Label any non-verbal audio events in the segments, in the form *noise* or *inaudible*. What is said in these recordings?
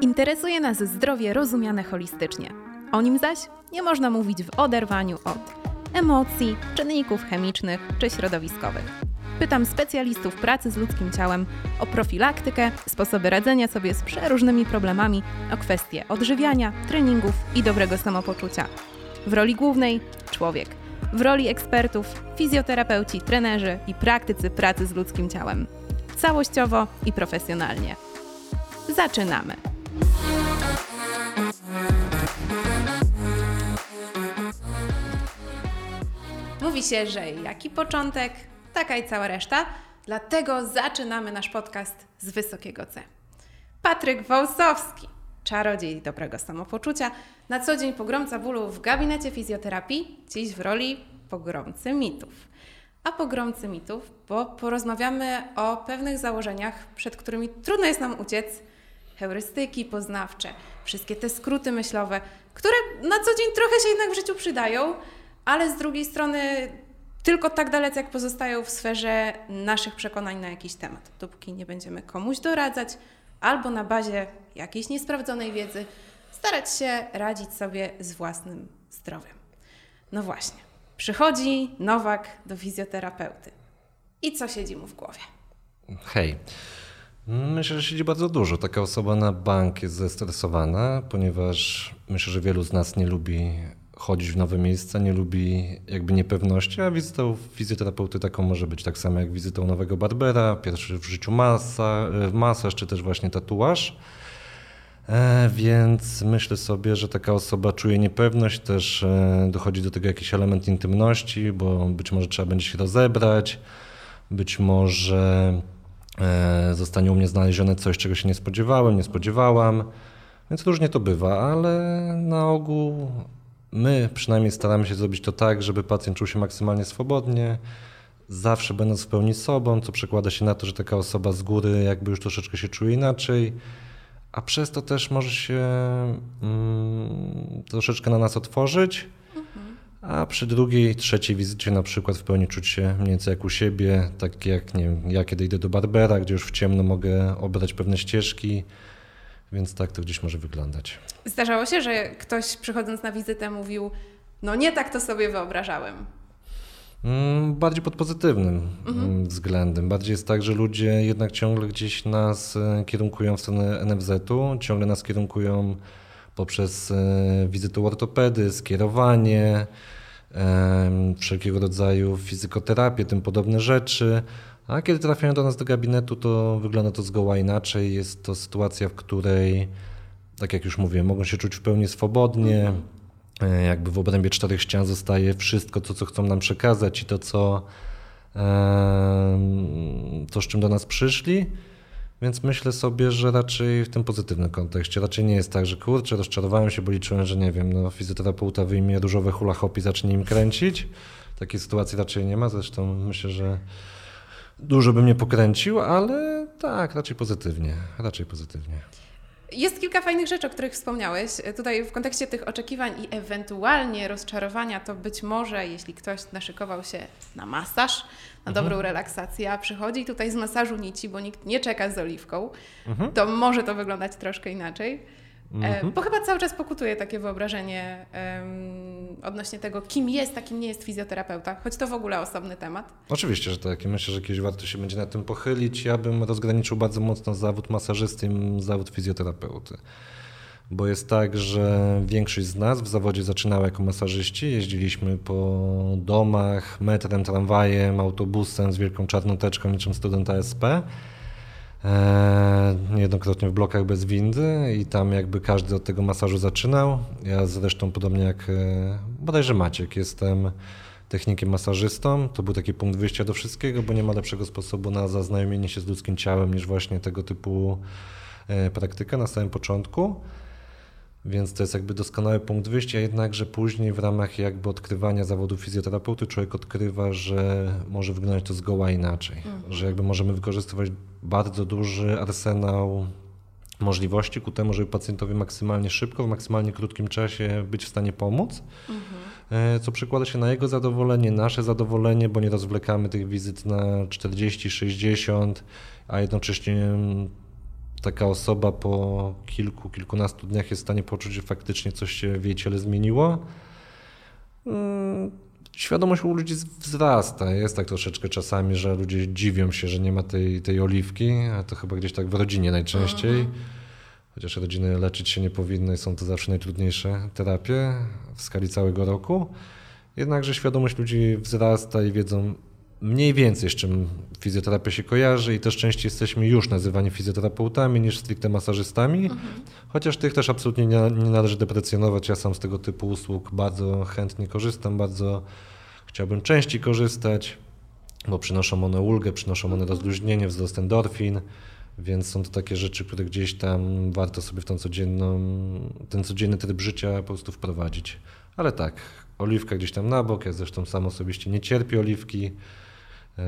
Interesuje nas zdrowie rozumiane holistycznie. O nim zaś nie można mówić w oderwaniu od emocji, czynników chemicznych czy środowiskowych. Pytam specjalistów pracy z ludzkim ciałem o profilaktykę, sposoby radzenia sobie z przeróżnymi problemami, o kwestie odżywiania, treningów i dobrego samopoczucia. W roli głównej człowiek. W roli ekspertów fizjoterapeuci, trenerzy i praktycy pracy z ludzkim ciałem. Całościowo i profesjonalnie. Zaczynamy! Mówi się, że jaki początek, taka i cała reszta. Dlatego zaczynamy nasz podcast z wysokiego C. Patryk Wąsowski, czarodziej dobrego samopoczucia, na co dzień pogromca bólu w gabinecie fizjoterapii, dziś w roli pogromcy mitów. A pogromcy mitów, bo porozmawiamy o pewnych założeniach, przed którymi trudno jest nam uciec, heurystyki poznawcze, wszystkie te skróty myślowe, które na co dzień trochę się jednak w życiu przydają, ale z drugiej strony tylko tak dalece, jak pozostają w sferze naszych przekonań na jakiś temat. Dopóki nie będziemy komuś doradzać albo na bazie jakiejś niesprawdzonej wiedzy starać się radzić sobie z własnym zdrowiem. No właśnie, przychodzi Nowak do fizjoterapeuty. I co siedzi mu w głowie? Hej. Myślę, że siedzi bardzo dużo. Taka osoba na bank jest zestresowana, ponieważ myślę, że wielu z nas nie lubi chodzić w nowe miejsca, nie lubi jakby niepewności, a wizytą fizjoterapeuty taką może być tak samo jak wizytą nowego barbera, pierwszy w życiu masa, e, masaż czy też właśnie tatuaż. E, więc myślę sobie, że taka osoba czuje niepewność, też e, dochodzi do tego jakiś element intymności, bo być może trzeba będzie się rozebrać, być może zostanie u mnie znalezione coś, czego się nie spodziewałem, nie spodziewałam. Więc różnie to bywa, ale na ogół My przynajmniej staramy się zrobić to tak, żeby pacjent czuł się maksymalnie swobodnie, zawsze będąc w pełni sobą, co przekłada się na to, że taka osoba z góry jakby już troszeczkę się czuje inaczej, a przez to też może się mm, troszeczkę na nas otworzyć, a przy drugiej, trzeciej wizycie na przykład w pełni czuć się mniej więcej jak u siebie, tak jak nie wiem, ja kiedy idę do Barbera, gdzie już w ciemno mogę obrać pewne ścieżki, więc tak to gdzieś może wyglądać. Zdarzało się, że ktoś przychodząc na wizytę mówił, no nie tak to sobie wyobrażałem. Mm, bardziej pod pozytywnym mhm. Mm, względem. Bardziej jest tak, że ludzie jednak ciągle gdzieś nas e, kierunkują w stronę NFZ-u, ciągle nas kierunkują poprzez e, wizytę ortopedy, skierowanie, wszelkiego rodzaju fizykoterapię, tym podobne rzeczy. A kiedy trafiają do nas do gabinetu, to wygląda to zgoła inaczej. Jest to sytuacja, w której, tak jak już mówiłem, mogą się czuć w pełni swobodnie. E, jakby w obrębie czterech ścian zostaje wszystko, to co chcą nam przekazać i to, co, to z czym do nas przyszli. Więc myślę sobie, że raczej w tym pozytywnym kontekście. Raczej nie jest tak, że kurczę, rozczarowałem się, bo liczyłem, że nie wiem, no, fizjoterapeuta wyjmie różowe hula hop i zacznie im kręcić. Takiej sytuacji raczej nie ma. Zresztą myślę, że dużo bym nie pokręcił, ale tak, raczej pozytywnie, raczej pozytywnie. Jest kilka fajnych rzeczy, o których wspomniałeś. Tutaj w kontekście tych oczekiwań i ewentualnie rozczarowania, to być może, jeśli ktoś naszykował się na masaż, na dobrą mhm. relaksację, a przychodzi tutaj z masażu nici, bo nikt nie czeka z oliwką, mhm. to może to wyglądać troszkę inaczej. Mhm. Bo chyba cały czas pokutuje takie wyobrażenie um, odnośnie tego, kim jest, a kim nie jest fizjoterapeuta, choć to w ogóle osobny temat. Oczywiście, że tak. I myślę, że kiedyś warto się będzie na tym pochylić. Ja bym rozgraniczył bardzo mocno zawód masażysty i zawód fizjoterapeuty. Bo jest tak, że większość z nas w zawodzie zaczynała jako masażyści. Jeździliśmy po domach, metrem, tramwajem, autobusem z wielką czarną teczką niczym student ASP. E, niejednokrotnie w blokach bez windy i tam jakby każdy od tego masażu zaczynał. Ja zresztą podobnie jak e, bodajże Maciek jestem technikiem masażystą. To był taki punkt wyjścia do wszystkiego, bo nie ma lepszego sposobu na zaznajomienie się z ludzkim ciałem niż właśnie tego typu e, praktyka na samym początku. Więc to jest jakby doskonały punkt wyjścia, jednakże później w ramach jakby odkrywania zawodu fizjoterapeuty człowiek odkrywa, że może wyglądać to zgoła inaczej, mhm. że jakby możemy wykorzystywać bardzo duży arsenał możliwości ku temu, żeby pacjentowi maksymalnie szybko, w maksymalnie krótkim czasie być w stanie pomóc, mhm. co przekłada się na jego zadowolenie, nasze zadowolenie, bo nie rozwlekamy tych wizyt na 40, 60, a jednocześnie taka osoba po kilku, kilkunastu dniach jest w stanie poczuć, że faktycznie coś się w jej ciele zmieniło. Mm, świadomość u ludzi wzrasta. Jest tak troszeczkę czasami, że ludzie dziwią się, że nie ma tej, tej oliwki, a to chyba gdzieś tak w rodzinie najczęściej. Mhm. Chociaż rodziny leczyć się nie powinny, są to zawsze najtrudniejsze terapie w skali całego roku. Jednakże świadomość ludzi wzrasta i wiedzą mniej więcej z czym fizjoterapia się kojarzy i też częściej jesteśmy już nazywani fizjoterapeutami niż stricte masażystami. Mhm. Chociaż tych też absolutnie nie, nie należy deprecjonować. Ja sam z tego typu usług bardzo chętnie korzystam, bardzo chciałbym częściej korzystać, bo przynoszą one ulgę, przynoszą one rozluźnienie, wzrost endorfin. Więc są to takie rzeczy, które gdzieś tam warto sobie w tą codzienną, ten codzienny tryb życia po prostu wprowadzić. Ale tak, oliwka gdzieś tam na bok, ja zresztą sam osobiście nie cierpię oliwki.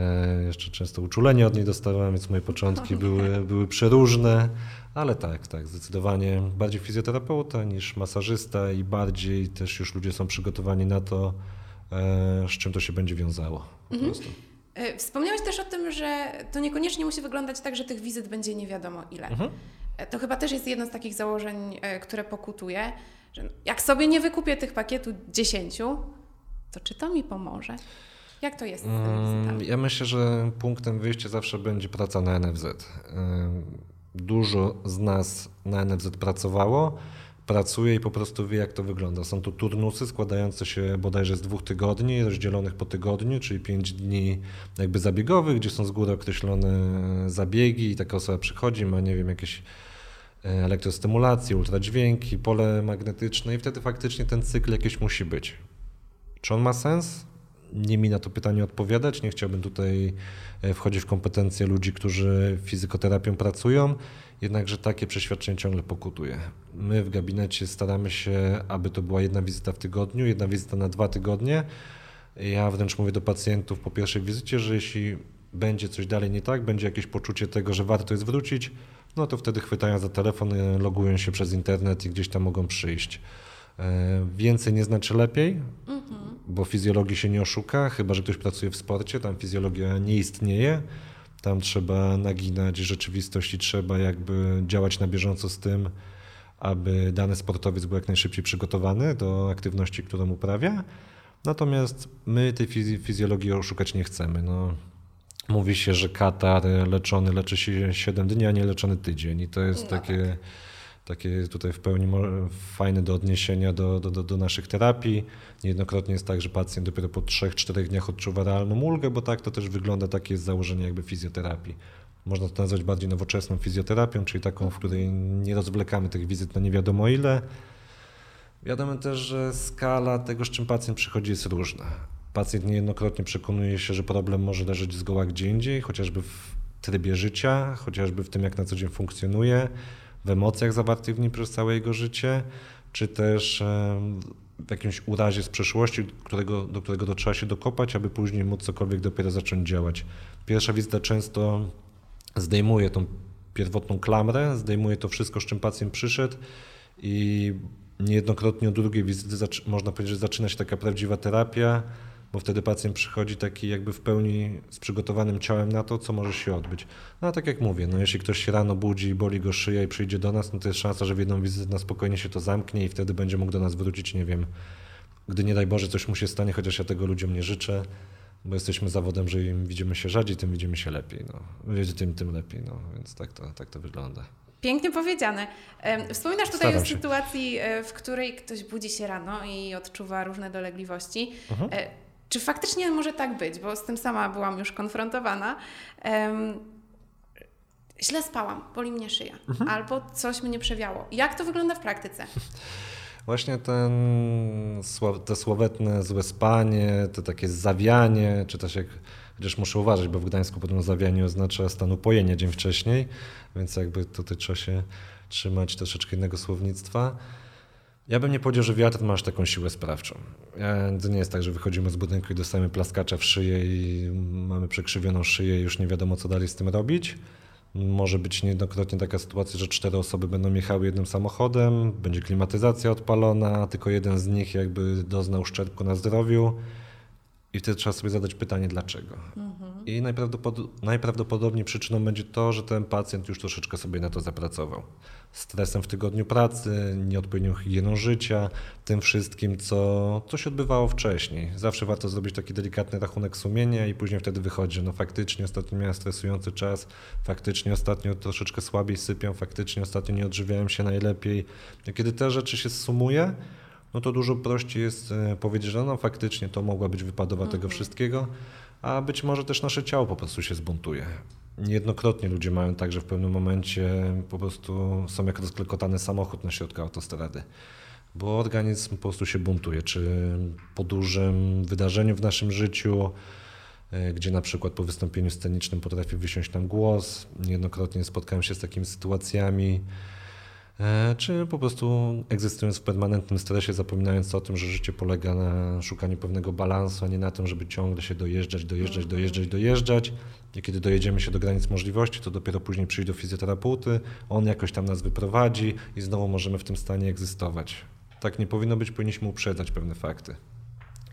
E, jeszcze często uczulenie od niej dostawałem, więc moje początki były, były przeróżne, ale tak, tak, zdecydowanie bardziej fizjoterapeuta niż masażysta i bardziej też już ludzie są przygotowani na to, e, z czym to się będzie wiązało po mhm. prostu. E, wspomniałeś też o tym, że to niekoniecznie musi wyglądać tak, że tych wizyt będzie nie wiadomo ile. Mhm. To chyba też jest jedno z takich założeń, które pokutuje, że jak sobie nie wykupię tych pakietu 10, to czy to mi pomoże? Jak to jest z tymi mm, wizytami? Ja myślę, że punktem wyjścia zawsze będzie praca na NFZ. Dużo z nas na NFZ pracowało pracuje i po prostu wie, jak to wygląda. Są to turnusy składające się bodajże z dwóch tygodni, rozdzielonych po tygodniu, czyli pięć dni jakby zabiegowych, gdzie są z góry określone zabiegi i taka osoba przychodzi, ma, nie wiem, jakieś e, elektrostymulacje, ultradźwięki, pole magnetyczne i wtedy faktycznie ten cykl jakiś musi być. Czy on ma sens? Nie mi na to pytanie odpowiadać. Nie chciałbym tutaj e, wchodzić w kompetencje ludzi, którzy fizykoterapią pracują. Jednakże takie przeświadczenie ciągle pokutuje. My w gabinecie staramy się, aby to była jedna wizyta w tygodniu, jedna wizyta na dwa tygodnie. Ja wręcz mówię do pacjentów po pierwszej wizycie, że jeśli będzie coś dalej nie tak, będzie jakieś poczucie tego, że warto jest wrócić, no to wtedy chwytają za telefon, logują się przez internet i gdzieś tam mogą przyjść. E, więcej nie znaczy lepiej, mhm. bo fizjologii się nie oszuka, chyba że ktoś pracuje w sporcie, tam fizjologia nie istnieje. Tam trzeba naginać rzeczywistość i trzeba jakby działać na bieżąco z tym, aby dany sportowiec był jak najszybciej przygotowany do aktywności, którą uprawia. Natomiast my tej fizjologii oszukać nie chcemy. No, mówi się, że katar leczony leczy się 7 dni, a nie leczony tydzień. I to jest no takie. Tak takie tutaj w pełni fajne do odniesienia do, do, do, do, naszych terapii. Niejednokrotnie jest tak, że pacjent dopiero po 3-4 dniach odczuwa realną ulgę, bo tak to też wygląda, takie jest założenie jakby fizjoterapii. Można to nazwać bardziej nowoczesną fizjoterapią, czyli taką, w której nie rozwlekamy tych wizyt na nie wiadomo ile. Wiadomo też, że skala tego, z czym pacjent przychodzi, jest różna. Pacjent niejednokrotnie przekonuje się, że problem może leżeć zgoła gdzie indziej, chociażby w trybie życia, chociażby w tym, jak na co dzień funkcjonuje w emocjach zawartych w nim przez całe jego życie, czy też w jakimś urazie z przeszłości, którego, do którego trzeba się dokopać, aby później móc cokolwiek dopiero zacząć działać. Pierwsza wizyta często zdejmuje tą pierwotną klamrę, zdejmuje to wszystko, z czym pacjent przyszedł i niejednokrotnie od drugiej wizyty można powiedzieć, że zaczyna się taka prawdziwa terapia, bo wtedy pacjent przychodzi taki jakby w pełni z przygotowanym ciałem na to, co może się odbyć. No a tak jak mówię, no jeśli ktoś się rano budzi i boli go szyja i przyjdzie do nas, no to jest szansa, że w jedną wizytę na spokojnie się to zamknie i wtedy będzie mógł do nas wrócić, nie wiem, gdy nie daj Boże coś mu się stanie, chociaż ja tego ludziom nie życzę, bo jesteśmy zawodem, że im widzimy się rzadziej, tym widzimy się lepiej. No. Tym, tym lepiej, no. więc tak to, tak to wygląda. Pięknie powiedziane. Wspominasz tutaj Staram o sytuacji, się. E, w której ktoś budzi się rano i odczuwa różne dolegliwości. Mhm. Czy faktycznie może tak być? Bo z tym sama byłam już konfrontowana. Um, źle spałam, boli mnie szyja, mhm. albo coś mnie przewiało. Jak to wygląda w praktyce? *laughs* Właśnie ten, te słowetne złe spanie, to takie zawianie, czy też jak, chociaż muszę uważać, bo w Gdańsku potem zawianie oznacza stan upojenia dzień wcześniej, więc jakby tutaj trzeba się trzymać troszeczkę innego słownictwa. Ja bym nie powiedział, że wiatr ma aż taką siłę sprawczą. To nie jest tak, że wychodzimy z budynku i dostajemy plaskacza w szyję i mamy przekrzywioną szyję i już nie wiadomo, co dalej z tym robić. Może być niejednokrotnie taka sytuacja, że cztery osoby będą jechały jednym samochodem, będzie klimatyzacja odpalona, tylko jeden z nich jakby doznał szczerku na zdrowiu I wtedy trzeba sobie zadać pytanie, dlaczego. Mhm. I najprawdopod najprawdopodobniej przyczyną będzie to, że ten pacjent już troszeczkę sobie na to zapracował. Stresem w tygodniu pracy, nieodpowiednią higieną życia, tym wszystkim, co, co się odbywało wcześniej. Zawsze warto zrobić taki delikatny rachunek sumienia i później wtedy wychodzi, że no faktycznie ostatnio miałem stresujący czas, faktycznie ostatnio troszeczkę słabiej sypiam, faktycznie ostatnio nie odżywiałem się najlepiej. I kiedy te rzeczy się sumuje, no to dużo prościej jest e, powiedzieć, że no faktycznie to mogła być wypadowa mhm. tego wszystkiego, a być może też nasze ciało po prostu się zbuntuje. Niejednokrotnie ludzie mają tak, że w pewnym momencie po prostu są jak rozklekotany samochód na środku autostrady, bo organizm po prostu się buntuje, czy po dużym wydarzeniu w naszym życiu, e, gdzie na przykład po wystąpieniu scenicznym potrafi wysiąść nam głos. Niejednokrotnie spotkałem się z takimi sytuacjami, czy po prostu egzystując w permanentnym stresie, zapominając o tym, że życie polega na szukaniu pewnego balansu, a nie na tym, żeby ciągle się dojeżdżać, dojeżdżać, dojeżdżać, dojeżdżać. I kiedy dojedziemy się do granic możliwości, to dopiero później przyjść do fizjoterapeuty, on jakoś tam nas wyprowadzi i znowu możemy w tym stanie egzystować. Tak nie powinno być, powinniśmy uprzedzać pewne fakty.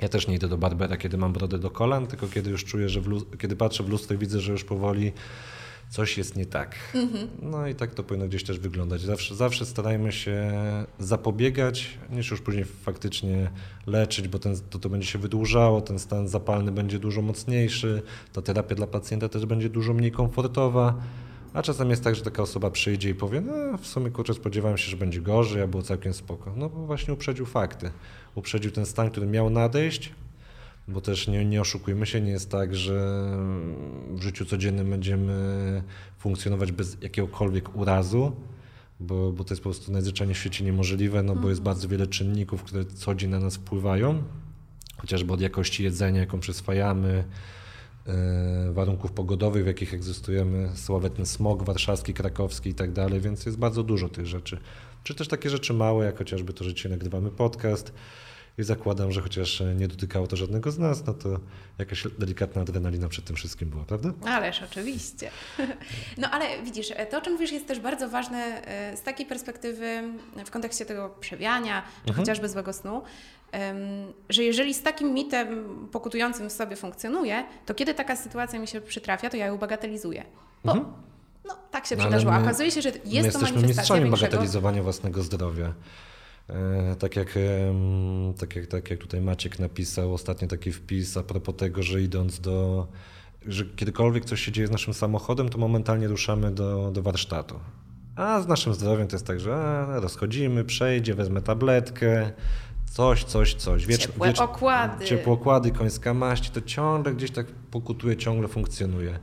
Ja też nie idę do barbera, kiedy mam brodę do kolan, tylko kiedy już czuję, że kiedy patrzę w lustro i widzę, że już powoli coś jest nie tak. Mhm. No i tak to powinno gdzieś też wyglądać. Zawsze, zawsze starajmy się zapobiegać, niż już później faktycznie leczyć, bo ten, to, to będzie się wydłużało, ten stan zapalny będzie dużo mocniejszy, ta terapia dla pacjenta też będzie dużo mniej komfortowa. A czasem jest tak, że taka osoba przyjdzie i powie, no w sumie kurczę spodziewałem się, że będzie gorzej, a było całkiem spoko. No bo właśnie uprzedził fakty. Uprzedził ten stan, który miał nadejść, bo też nie, nie oszukujmy się, nie jest tak, że w życiu codziennym będziemy funkcjonować bez jakiegokolwiek urazu, bo, bo to jest po prostu najzwyczajniej w świecie niemożliwe, no bo jest mhm. bardzo wiele czynników, które co dzień na nas wpływają, chociażby od jakości jedzenia, jaką przyswajamy, e, warunków pogodowych, w jakich egzystujemy, sławetny smog warszawski, krakowski i tak dalej, więc jest bardzo dużo tych rzeczy. Czy też takie rzeczy małe, jak chociażby to, że dzisiaj nagrywamy podcast, i zakładam, że chociaż nie dotykało to żadnego z nas, no to jakaś delikatna adrenalina przed tym wszystkim była, prawda? Ależ oczywiście. *laughs* No ale widzisz, to o czym mówisz jest też bardzo ważne e, z takiej perspektywy w kontekście tego przewiania, czy mhm. chociażby złego snu, że jeżeli z takim mitem pokutującym w sobie funkcjonuje, to kiedy taka sytuacja mi się przytrafia, to ja ją bagatelizuję. Bo mhm. no, tak się no, przydarzyło. Okazuje się, że jest my to manifestacja mistrzami bagatelizowania własnego zdrowia. E, tak jak, tak, jak, tak jak tutaj Maciek napisał ostatnio taki wpis a propos tego, że idąc do, że kiedykolwiek coś się dzieje z naszym samochodem, to momentalnie ruszamy do, do warsztatu. A z naszym zdrowiem to jest tak, że a, rozchodzimy, przejdzie, wezmę tabletkę, coś, coś, coś. Wiecz, ciepłe wiecz, okłady. Ciepłe okłady, końska maść, to ciągle gdzieś tak pokutuje, ciągle funkcjonuje.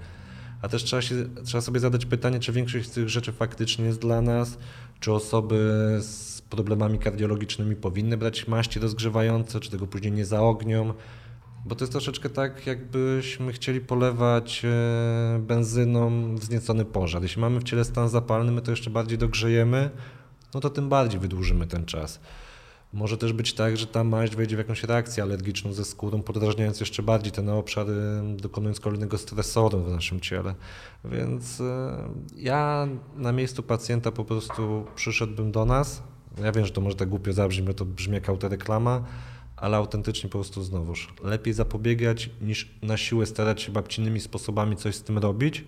A też trzeba, się, trzeba sobie zadać pytanie, czy większość z tych rzeczy faktycznie jest dla nas, czy osoby z problemami kardiologicznymi powinny brać maści rozgrzewające, czy tego później nie zaognią. Bo to jest troszeczkę tak, jakbyśmy chcieli polewać e, benzyną wzniecony pożar. Jeśli mamy w ciele stan zapalny, my to jeszcze bardziej dogrzejemy, no to tym bardziej wydłużymy ten czas. Może też być tak, że ta maść wejdzie w jakąś reakcję alergiczną ze skórą, podrażniając jeszcze bardziej ten obszar, dokonując kolejnego stresoru w naszym ciele. Więc e, ja na miejscu pacjenta po prostu przyszedłbym do nas, ja wiem, że to może tak głupio zabrzmi, bo to brzmi jak autoreklama, ale autentycznie po prostu znowuż lepiej zapobiegać niż na siłę starać się babcinnymi sposobami coś z tym robić.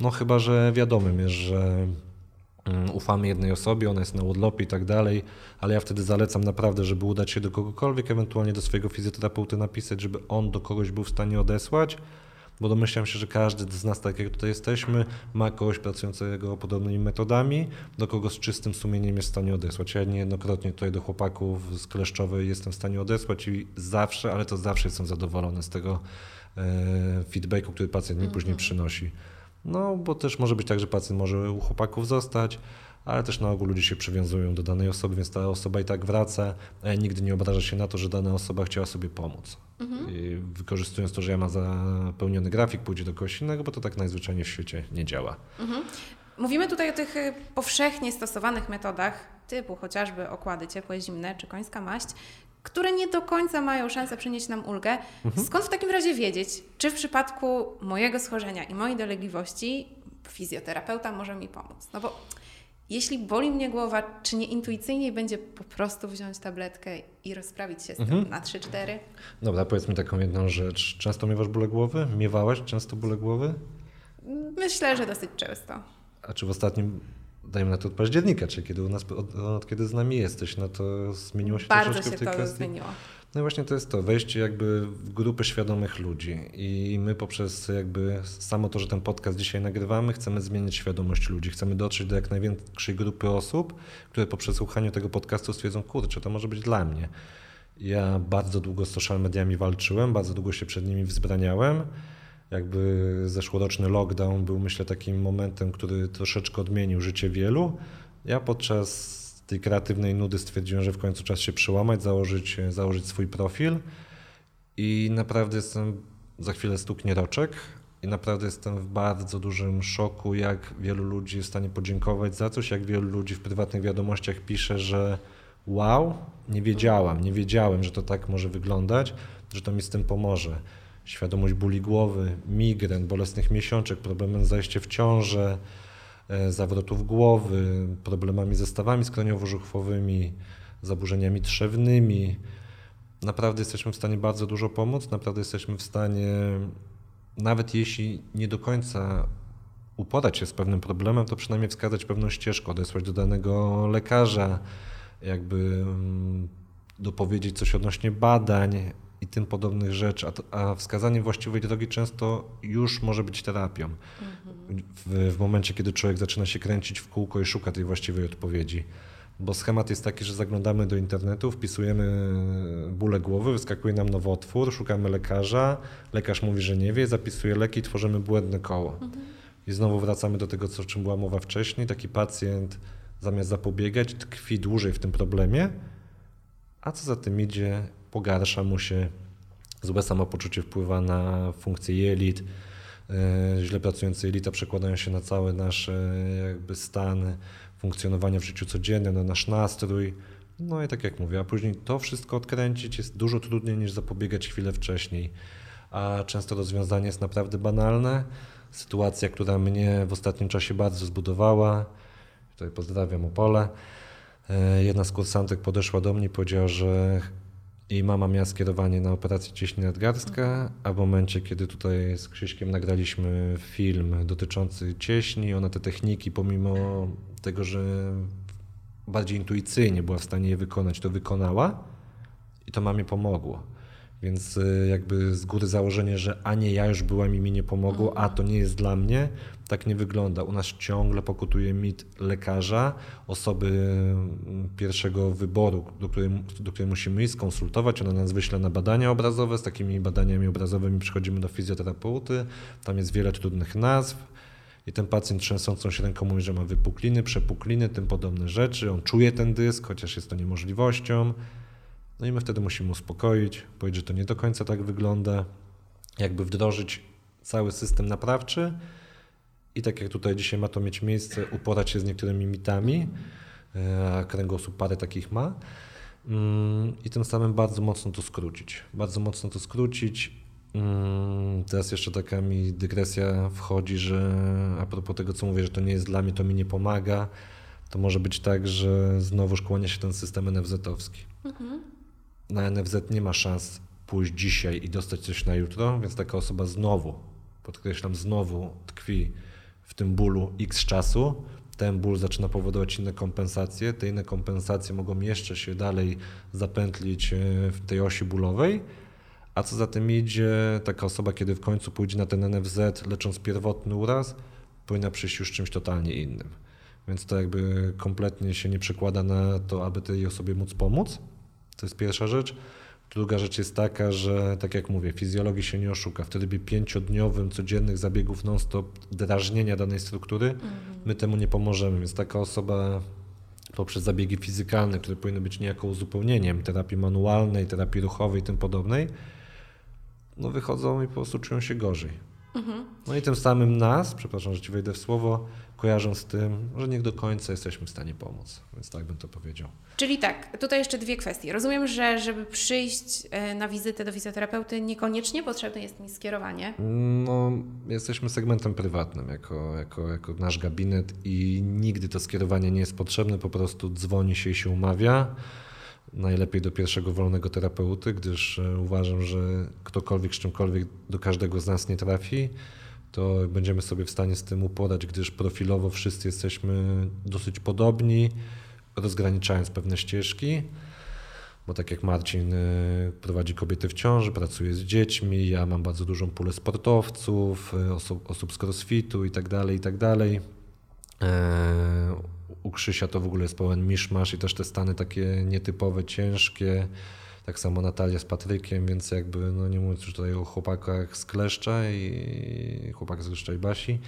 No chyba, że wiadomym jest, że ufamy jednej osobie, ona jest na urlopie i tak dalej, ale ja wtedy zalecam naprawdę, żeby udać się do kogokolwiek, ewentualnie do swojego fizjoterapeuty napisać, żeby on do kogoś był w stanie odesłać, bo domyślam się, że każdy z nas, tak jak tutaj jesteśmy, ma kogoś pracującego podobnymi metodami, do kogo z czystym sumieniem jest w stanie odesłać. Ja niejednokrotnie tutaj do chłopaków z Kleszczowej jestem w stanie odesłać i zawsze, ale to zawsze jestem zadowolony z tego e, feedbacku, który pacjent mi później mhm. przynosi. No, bo też może być tak, że pacjent może u chłopaków zostać, ale też na ogół ludzie się przywiązują do danej osoby, więc ta osoba i tak wraca, a nigdy nie obraża się na to, że dana osoba chciała sobie pomóc. Mhm. wykorzystując to, że ja mam zapełniony grafik, pójdzie do kogoś innego, bo to tak najzwyczajniej w świecie nie działa. Mhm. Mówimy tutaj o tych y, powszechnie stosowanych metodach, typu chociażby okłady ciepłe, zimne czy końska maść, które nie do końca mają szansę przynieść nam ulgę. Mhm. Skąd w takim razie wiedzieć, czy w przypadku mojego schorzenia i mojej dolegliwości fizjoterapeuta może mi pomóc? No bo jeśli boli mnie głowa, czy nie intuicyjniej będzie po prostu wziąć tabletkę i rozprawić się z tym mhm. na 3-4? Dobra, powiedz mi taką jedną rzecz. Często miewasz bóle głowy? Miewałaś często bóle głowy? Myślę, że dosyć często. A czy w ostatnim, dajmy na to od października, czy kiedy u nas, od, od kiedy z nami jesteś, no to zmieniło się Bardzo troszeczkę się w tej to kwestii? zmieniło. No i właśnie to jest to, wejście jakby w grupy świadomych ludzi i my poprzez jakby samo to, że ten podcast dzisiaj nagrywamy, chcemy zmienić świadomość ludzi, chcemy dotrzeć do jak największej grupy osób, które po przesłuchaniu tego podcastu stwierdzą, kurczę, to może być dla mnie. Ja bardzo długo z social mediami walczyłem, bardzo długo się przed nimi wzbraniałem. Jakby zeszłoroczny lockdown był myślę takim momentem, który troszeczkę odmienił życie wielu. Ja podczas tej kreatywnej nudy stwierdziłem, że w końcu czas się przełamać, założyć, założyć swój profil i naprawdę jestem, za chwilę stuknie roczek i naprawdę jestem w bardzo dużym szoku, jak wielu ludzi jest w stanie podziękować za coś, jak wielu ludzi w prywatnych wiadomościach pisze, że wow, nie wiedziałam, nie wiedziałem, że to tak może wyglądać, że to mi z tym pomoże. Świadomość bóli głowy, migren, bolesnych miesiączek, problemem zajście w ciążę, E, zawrotów głowy, problemami ze stawami skroniowo-żuchwowymi, zaburzeniami trzewnymi. Naprawdę jesteśmy w stanie bardzo dużo pomóc, naprawdę jesteśmy w stanie, nawet jeśli nie do końca uporać się z pewnym problemem, to przynajmniej wskazać pewną ścieżkę, odesłać do danego lekarza, jakby mm, dopowiedzieć coś odnośnie badań i tym podobnych rzeczy, a, a wskazanie właściwej drogi często już może być terapią. W, w momencie, kiedy człowiek zaczyna się kręcić w kółko i szuka tej właściwej odpowiedzi. Bo schemat jest taki, że zaglądamy do internetu, wpisujemy bóle głowy, wyskakuje nam nowotwór, szukamy lekarza, lekarz mówi, że nie wie, zapisuje leki, tworzymy błędne koło. Mhm. I znowu wracamy do tego, o czym była mowa wcześniej. Taki pacjent zamiast zapobiegać, tkwi dłużej w tym problemie, a co za tym idzie, pogarsza mu się, złe samopoczucie wpływa na funkcję jelit, E, źle pracujące jelita przekładają się na cały nasz e, jakby stan funkcjonowania w życiu codziennym, na nasz nastrój. No i tak jak mówię, a później to wszystko odkręcić jest dużo trudniej niż zapobiegać chwilę wcześniej. A często rozwiązanie jest naprawdę banalne. Sytuacja, która mnie w ostatnim czasie bardzo zbudowała, tutaj pozdrawiam Opole, e, jedna z kursantek podeszła do mnie i powiedziała, że i mama miała skierowanie na operację cieśni nadgarstka, a w momencie, kiedy tutaj z Krzyśkiem nagraliśmy film dotyczący cieśni, ona te techniki, pomimo tego, że bardziej intuicyjnie była w stanie je wykonać, to wykonała i to mamie pomogło. Więc y, jakby z góry założenie, że a nie ja już byłam i mi nie pomogło, a to nie jest dla mnie, tak nie wygląda. U nas ciągle pokutuje mit lekarza, osoby mm, pierwszego wyboru, do której, do której musimy iść, skonsultować. Ona nas wyśle na badania obrazowe. Z takimi badaniami obrazowymi przychodzimy do fizjoterapeuty. Tam jest wiele trudnych nazw. I ten pacjent trzęsącą się ręką mówi, że ma wypukliny, przepukliny, tym podobne rzeczy. On czuje ten dysk, chociaż jest to niemożliwością. No i my wtedy musimy uspokoić, powiedzieć, że to nie do końca tak wygląda, jakby wdrożyć cały system naprawczy i tak jak tutaj dzisiaj ma to mieć miejsce, uporać się z niektórymi mitami, e, a kręgosłup parę takich ma mm, i tym samym bardzo mocno to skrócić. Bardzo mocno to skrócić. Mm, teraz jeszcze taka mi dygresja wchodzi, że a propos tego, co mówię, że to nie jest dla mnie, to mi nie pomaga, to może być tak, że znowu kłania się ten system NFZ-owski. Mhm na NFZ nie ma szans pójść dzisiaj i dostać coś na jutro, więc taka osoba znowu, podkreślam, znowu tkwi w tym bólu x czasu. Ten ból zaczyna powodować inne kompensacje. Te inne kompensacje mogą jeszcze się dalej zapętlić e, w tej osi bólowej. A co za tym idzie, taka osoba, kiedy w końcu pójdzie na ten NFZ, lecząc pierwotny uraz, powinna przyjść już czymś totalnie innym. Więc to jakby kompletnie się nie przekłada na to, aby tej osobie móc pomóc, to jest pierwsza rzecz. Druga rzecz jest taka, że tak jak mówię, fizjologii się nie oszuka. W trybie pięciodniowym, codziennych zabiegów non-stop drażnienia danej struktury, mhm. my temu nie pomożemy. Więc taka osoba poprzez zabiegi fizykalne, które powinny być niejako uzupełnieniem terapii manualnej, terapii ruchowej i tym podobnej, no wychodzą i po prostu czują się gorzej. Mhm. No i tym samym nas, przepraszam, że ci wejdę w słowo, kojarzą z tym, że nie do końca jesteśmy w stanie pomóc. Więc tak bym to powiedział. Czyli tak, tutaj jeszcze dwie kwestie. Rozumiem, że żeby przyjść e, na wizytę do fizjoterapeuty, niekoniecznie potrzebne jest mi skierowanie. No, jesteśmy segmentem prywatnym jako, jako, jako nasz gabinet i nigdy to skierowanie nie jest potrzebne, po prostu dzwoni się i się umawia. Najlepiej do pierwszego wolnego terapeuty, gdyż e, uważam, że ktokolwiek z czymkolwiek do każdego z nas nie trafi to będziemy sobie w stanie z tym uporać, gdyż profilowo wszyscy jesteśmy dosyć podobni, rozgraniczając pewne ścieżki. Bo tak jak Marcin y, prowadzi kobiety w ciąży, pracuje z dziećmi, ja mam bardzo dużą pulę sportowców, y, osób, osób z crossfitu i tak dalej, i tak dalej. E, u Krzysia to w ogóle jest pełen miszmasz i też te stany takie nietypowe, ciężkie, tak samo Natalia z Patrykiem, więc jakby, no nie mówiąc już tutaj o chłopakach z Kleszcza i chłopakach z Kleszcza i Basi,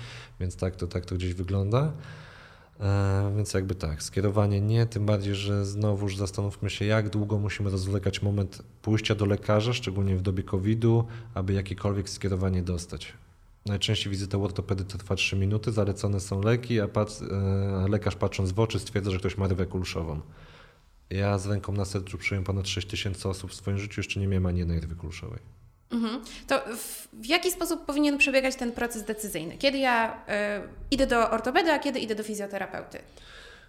więc tak to, tak to gdzieś wygląda. E, więc jakby tak, skierowanie nie, tym bardziej, że znowuż zastanówmy się, jak długo musimy rozwlekać moment pójścia do lekarza, szczególnie w dobie COVID-u, aby jakiekolwiek skierowanie dostać. Najczęściej wizyta u ortopedy trwa 3 minuty, zalecone są leki, a, pac- e, a lekarz patrząc w oczy stwierdza, że ktoś ma rywę kulszową. Ja z ręką na sercu przyjąłem ponad 6 tysięcy osób w swoim życiu, jeszcze nie miałem ani jednej rwy. Mhm. To w, w, jaki sposób powinien przebiegać ten proces decyzyjny? Kiedy ja y, idę do ortopedy, a kiedy idę do fizjoterapeuty?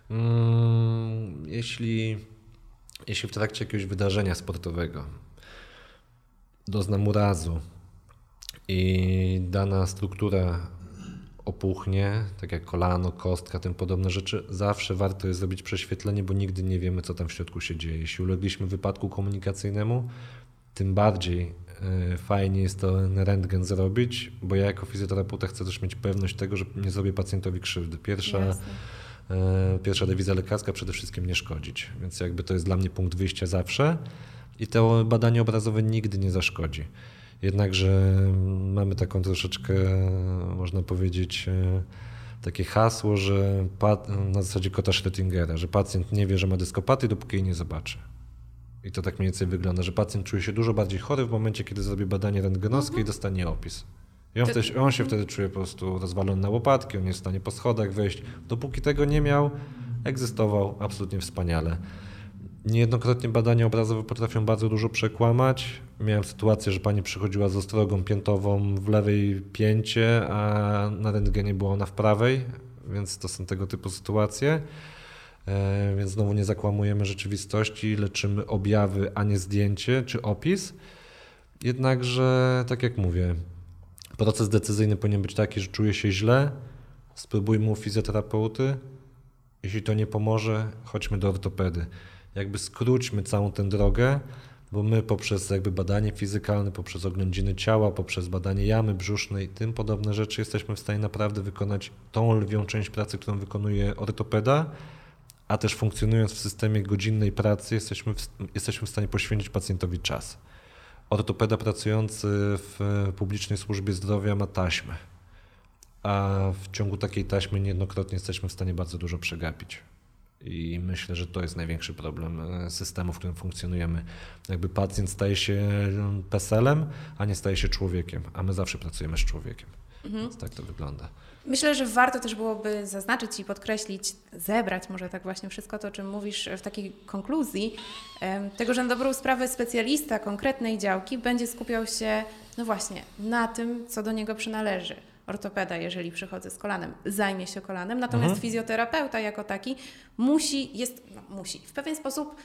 Mm, jeśli, jeśli w trakcie jakiegoś wydarzenia sportowego doznam urazu i dana struktura opuchnie, tak jak kolano, kostka, tym podobne rzeczy, zawsze warto jest zrobić prześwietlenie, bo nigdy nie wiemy, co tam w środku się dzieje. Jeśli ulegliśmy wypadku komunikacyjnemu, tym bardziej e, fajnie jest to rentgen zrobić, bo ja jako fizjoterapeuta chcę też mieć pewność tego, że nie zrobię pacjentowi krzywdy. Pierwsza, e, pierwsza dewizja lekarska przede wszystkim nie szkodzić, więc jakby to jest dla mnie punkt wyjścia zawsze i to badanie obrazowe nigdy nie zaszkodzi. Jednakże mamy taką troszeczkę, można powiedzieć, e, takie hasło, że na zasadzie kota Schrödingera, że pacjent nie wie, że ma dyskopatię, dopóki jej nie zobaczy. I to tak mniej więcej wygląda, że pacjent czuje się dużo bardziej chory w momencie, kiedy zrobi badanie rentgenowskie mhm. i dostanie opis. I on, wtedy, on się wtedy czuje po prostu rozwalony na łopatki, on jest w stanie po schodach wejść. Dopóki tego nie miał, egzystował absolutnie wspaniale. Niejednokrotnie badania obrazowe potrafią bardzo dużo przekłamać. Miałem sytuację, że pani przychodziła z ostrogą piętową w lewej pięcie, a na rentgenie była ona w prawej, więc to są tego typu sytuacje. E, więc znowu nie zakłamujemy rzeczywistości, leczymy objawy, a nie zdjęcie czy opis. Jednakże, tak jak mówię, proces decyzyjny powinien być taki, że czuję się źle, spróbujmy u fizjoterapeuty. Jeśli to nie pomoże, chodźmy do ortopedy jakby skróćmy całą tę drogę, bo my poprzez jakby badanie fizykalne, poprzez oględziny ciała, poprzez badanie jamy brzusznej, tym podobne rzeczy jesteśmy w stanie naprawdę wykonać tą lwią część pracy, którą wykonuje ortopeda, a też funkcjonując w systemie godzinnej pracy jesteśmy w, jesteśmy w stanie poświęcić pacjentowi czas. Ortopeda pracujący w publicznej służbie zdrowia ma taśmę, a w ciągu takiej taśmy niejednokrotnie jesteśmy w stanie bardzo dużo przegapić. I myślę, że to jest największy problem e, systemu, w którym funkcjonujemy. Jakby pacjent staje się e, PESEL-em, a nie staje się człowiekiem, a my zawsze pracujemy z człowiekiem. Mhm. Więc tak to wygląda. Myślę, że warto też byłoby zaznaczyć i podkreślić, zebrać może tak właśnie wszystko to, o czym mówisz w takiej konkluzji, tego, że na dobrą sprawę specjalista konkretnej działki będzie skupiał się, no właśnie, na tym, co do niego przynależy ortopeda, jeżeli przychodzę z kolanem, zajmie się kolanem, natomiast mhm. fizjoterapeuta jako taki musi, jest, no, musi w pewien sposób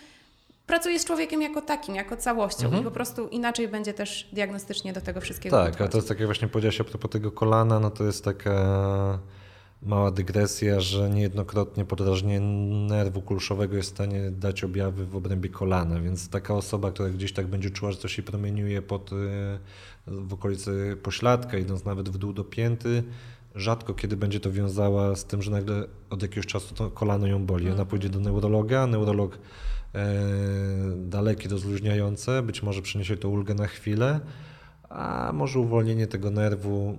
pracuje z człowiekiem jako takim, jako całością mhm. i po prostu inaczej będzie też diagnostycznie do tego wszystkiego Tak, a to jest tak jak właśnie powiedziałaś a propos tego kolana, no to jest taka mała dygresja, że niejednokrotnie podrażnienie nerwu kulszowego jest w stanie dać objawy w obrębie kolana, więc taka osoba, która gdzieś tak będzie czuła, że coś się promieniuje pod, y, w okolicy pośladka, idąc nawet w dół do pięty, rzadko kiedy będzie to wiązała z tym, że nagle od jakiegoś czasu to kolano ją boli. Ona mhm. pójdzie do neurologa, neurolog e, dalekie rozluźniające, być może przyniesie to ulgę na chwilę, a może uwolnienie tego nerwu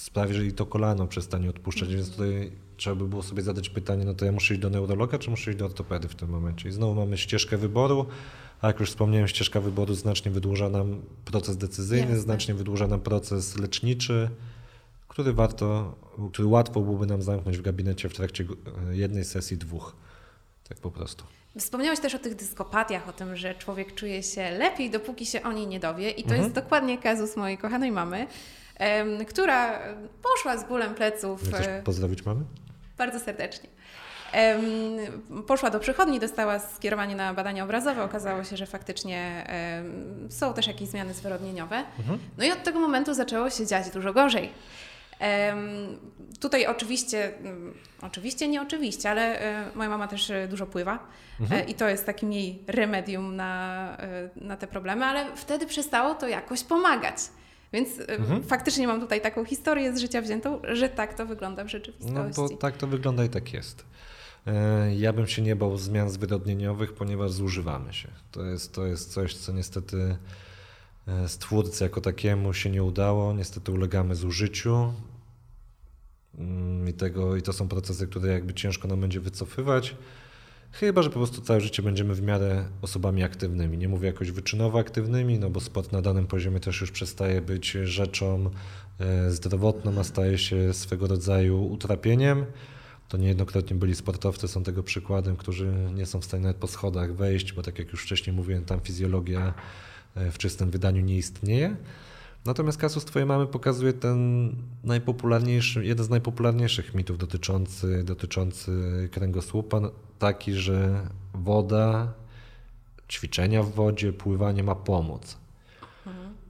sprawi, że i to kolano przestanie odpuszczać, więc tutaj trzeba by było sobie zadać pytanie, no to ja muszę iść do neurologa, czy muszę iść do ortopedy w tym momencie? I znowu mamy ścieżkę wyboru, a jak już wspomniałem, ścieżka wyboru znacznie wydłuża nam proces decyzyjny, Jasne. znacznie wydłuża nam proces leczniczy, który warto, który łatwo byłoby nam zamknąć w gabinecie w trakcie e, jednej sesji, dwóch. Tak po prostu. Wspomniałeś też o tych dyskopatiach, o tym, że człowiek czuje się lepiej, dopóki się o niej nie dowie. I to Mhm. jest dokładnie kazus mojej kochanej mamy, która poszła z bólem pleców. Też e, pozdrowić mamy? Bardzo serdecznie. Poszła do przychodni, dostała skierowanie na badania obrazowe. Okazało się, że faktycznie są też jakieś zmiany zwyrodnieniowe. Mhm. No i od tego momentu zaczęło się dziać dużo gorzej. Tutaj oczywiście, mm, oczywiście nie oczywiście, ale e, moja mama też e, dużo pływa Mhm. e, i to jest takim jej remedium na, na te problemy, ale wtedy przestało to jakoś pomagać. Więc e, Mhm. faktycznie mam tutaj taką historię z życia wziętą, że tak to wygląda w No rzeczywistości. bo tak to wygląda i tak jest. E, Ja bym się nie bał zmian zwyrodnieniowych, ponieważ zużywamy się. To jest, to jest coś, co niestety e, stwórcy jako takiemu się nie udało. Niestety ulegamy zużyciu Mm, i, tego, i to są procesy, które jakby ciężko nam będzie wycofywać. Chyba, że po prostu całe życie będziemy w miarę osobami aktywnymi. Nie mówię jakoś wyczynowo aktywnymi, no bo sport na danym poziomie też już przestaje być rzeczą e, zdrowotną, a staje się swego rodzaju utrapieniem. To niejednokrotnie byli sportowcy, są tego przykładem, którzy nie są w stanie nawet po schodach wejść, bo tak jak już wcześniej mówiłem, tam fizjologia e, w czystym wydaniu nie istnieje. Natomiast kasus Twojej mamy pokazuje ten najpopularniejszy, jeden z najpopularniejszych mitów dotyczący, dotyczący kręgosłupa, taki, że woda, ćwiczenia w wodzie, pływanie ma pomóc.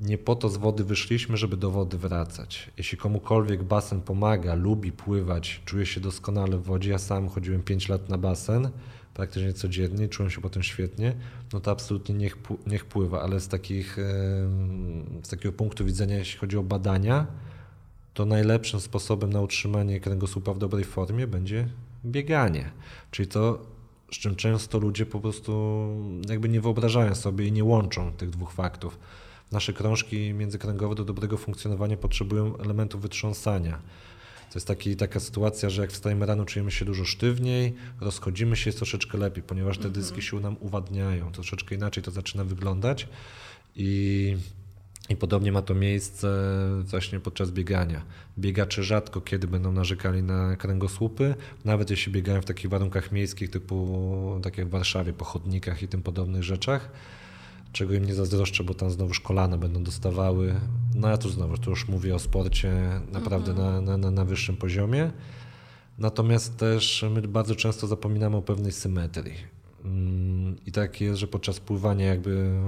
Nie po to z wody wyszliśmy, żeby do wody wracać. Jeśli komukolwiek basen pomaga, lubi pływać, czuje się doskonale w wodzie, ja sam chodziłem 5 lat na basen, praktycznie codziennie, czułem się potem świetnie, no to absolutnie niech, niech pływa, ale z, takich, z takiego punktu widzenia, jeśli chodzi o badania, to najlepszym sposobem na utrzymanie kręgosłupa w dobrej formie będzie bieganie. Czyli to, z czym często ludzie po prostu jakby nie wyobrażają sobie i nie łączą tych dwóch faktów. Nasze krążki międzykręgowe do dobrego funkcjonowania potrzebują elementów wytrząsania. To jest taki, taka sytuacja, że jak wstajemy rano, czujemy się dużo sztywniej, rozchodzimy się, jest troszeczkę lepiej, ponieważ te dyski się nam uwadniają. Troszeczkę inaczej to zaczyna wyglądać i, i podobnie ma to miejsce właśnie podczas biegania. Biegacze rzadko kiedy będą narzekali na kręgosłupy, nawet jeśli biegają w takich warunkach miejskich typu tak jak w Warszawie, po chodnikach i tym podobnych rzeczach czego im nie zazdroszczę, bo tam znowu kolana będą dostawały. No ja tu znowu, tu już mówię o sporcie naprawdę na, na, na, na wyższym poziomie. Natomiast też my bardzo często zapominamy o pewnej symetrii. Mm, I tak jest, że podczas pływania jakby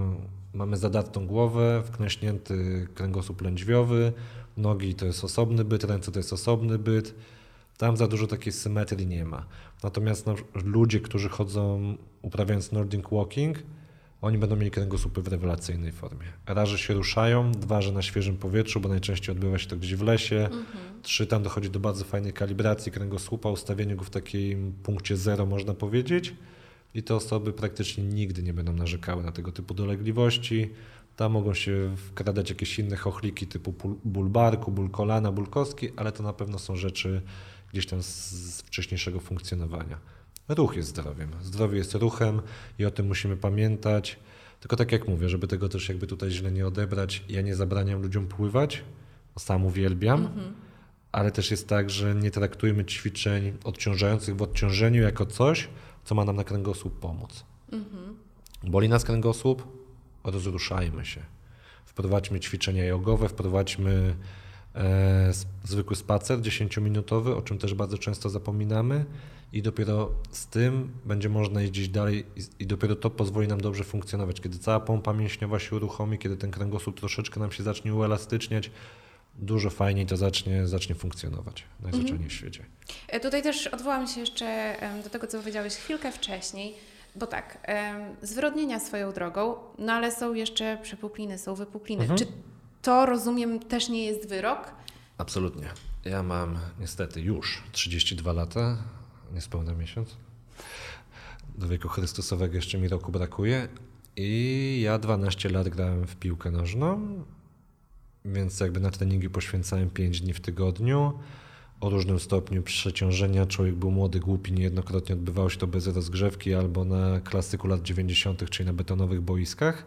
mamy zadartą głowę, wknęśnięty kręgosłup lędźwiowy, nogi to jest osobny byt, ręce to jest osobny byt. Tam za dużo takiej symetrii nie ma. Natomiast no, ludzie, którzy chodzą uprawiając Nordic Walking, oni będą mieli kręgosłupy w rewelacyjnej formie. Raz, że się ruszają, dwa, że na świeżym powietrzu, bo najczęściej odbywa się to gdzieś w lesie. Trzy, tam dochodzi do bardzo fajnej kalibracji kręgosłupa, ustawieniu go w takim punkcie zero, można powiedzieć. I te osoby praktycznie nigdy nie będą narzekały na tego typu dolegliwości. Tam mogą się wkradać jakieś inne chochliki typu ból barku, ból kolana, ból kostki, ale to na pewno są rzeczy gdzieś tam z wcześniejszego funkcjonowania. Ruch jest zdrowiem. Zdrowie jest ruchem i o tym musimy pamiętać. Tylko tak jak mówię, żeby tego też jakby tutaj źle nie odebrać, ja nie zabraniam ludziom pływać, sam uwielbiam, ale też jest tak, że nie traktujmy ćwiczeń odciążających w odciążeniu jako coś, co ma nam na kręgosłup pomóc. Boli nas kręgosłup? Rozruszajmy się. Wprowadźmy ćwiczenia jogowe, wprowadźmy zwykły spacer 10-minutowy, o czym też bardzo często zapominamy i dopiero z tym będzie można jeździć dalej i, dopiero to pozwoli nam dobrze funkcjonować. Kiedy cała pompa mięśniowa się uruchomi, kiedy ten kręgosłup troszeczkę nam się zacznie uelastyczniać, dużo fajniej to zacznie, zacznie funkcjonować najzwyczajniej w świecie. E, Tutaj też odwołam się jeszcze do tego, co powiedziałeś chwilkę wcześniej, bo tak, em, zwyrodnienia swoją drogą, no ale są jeszcze przepukliny, są wypukliny. Mhm. Czy to, rozumiem, też nie jest wyrok? Absolutnie. Ja mam niestety już 32 lata, niespełna miesiąc. Do wieku Chrystusowego jeszcze mi roku brakuje. I ja 12 lat grałem w piłkę nożną, więc jakby na treningi poświęcałem 5 dni w tygodniu. o różnym stopniu przeciążenia. Człowiek był młody, głupi, niejednokrotnie odbywało się to bez rozgrzewki albo na klasyku lat 90., czyli na betonowych boiskach.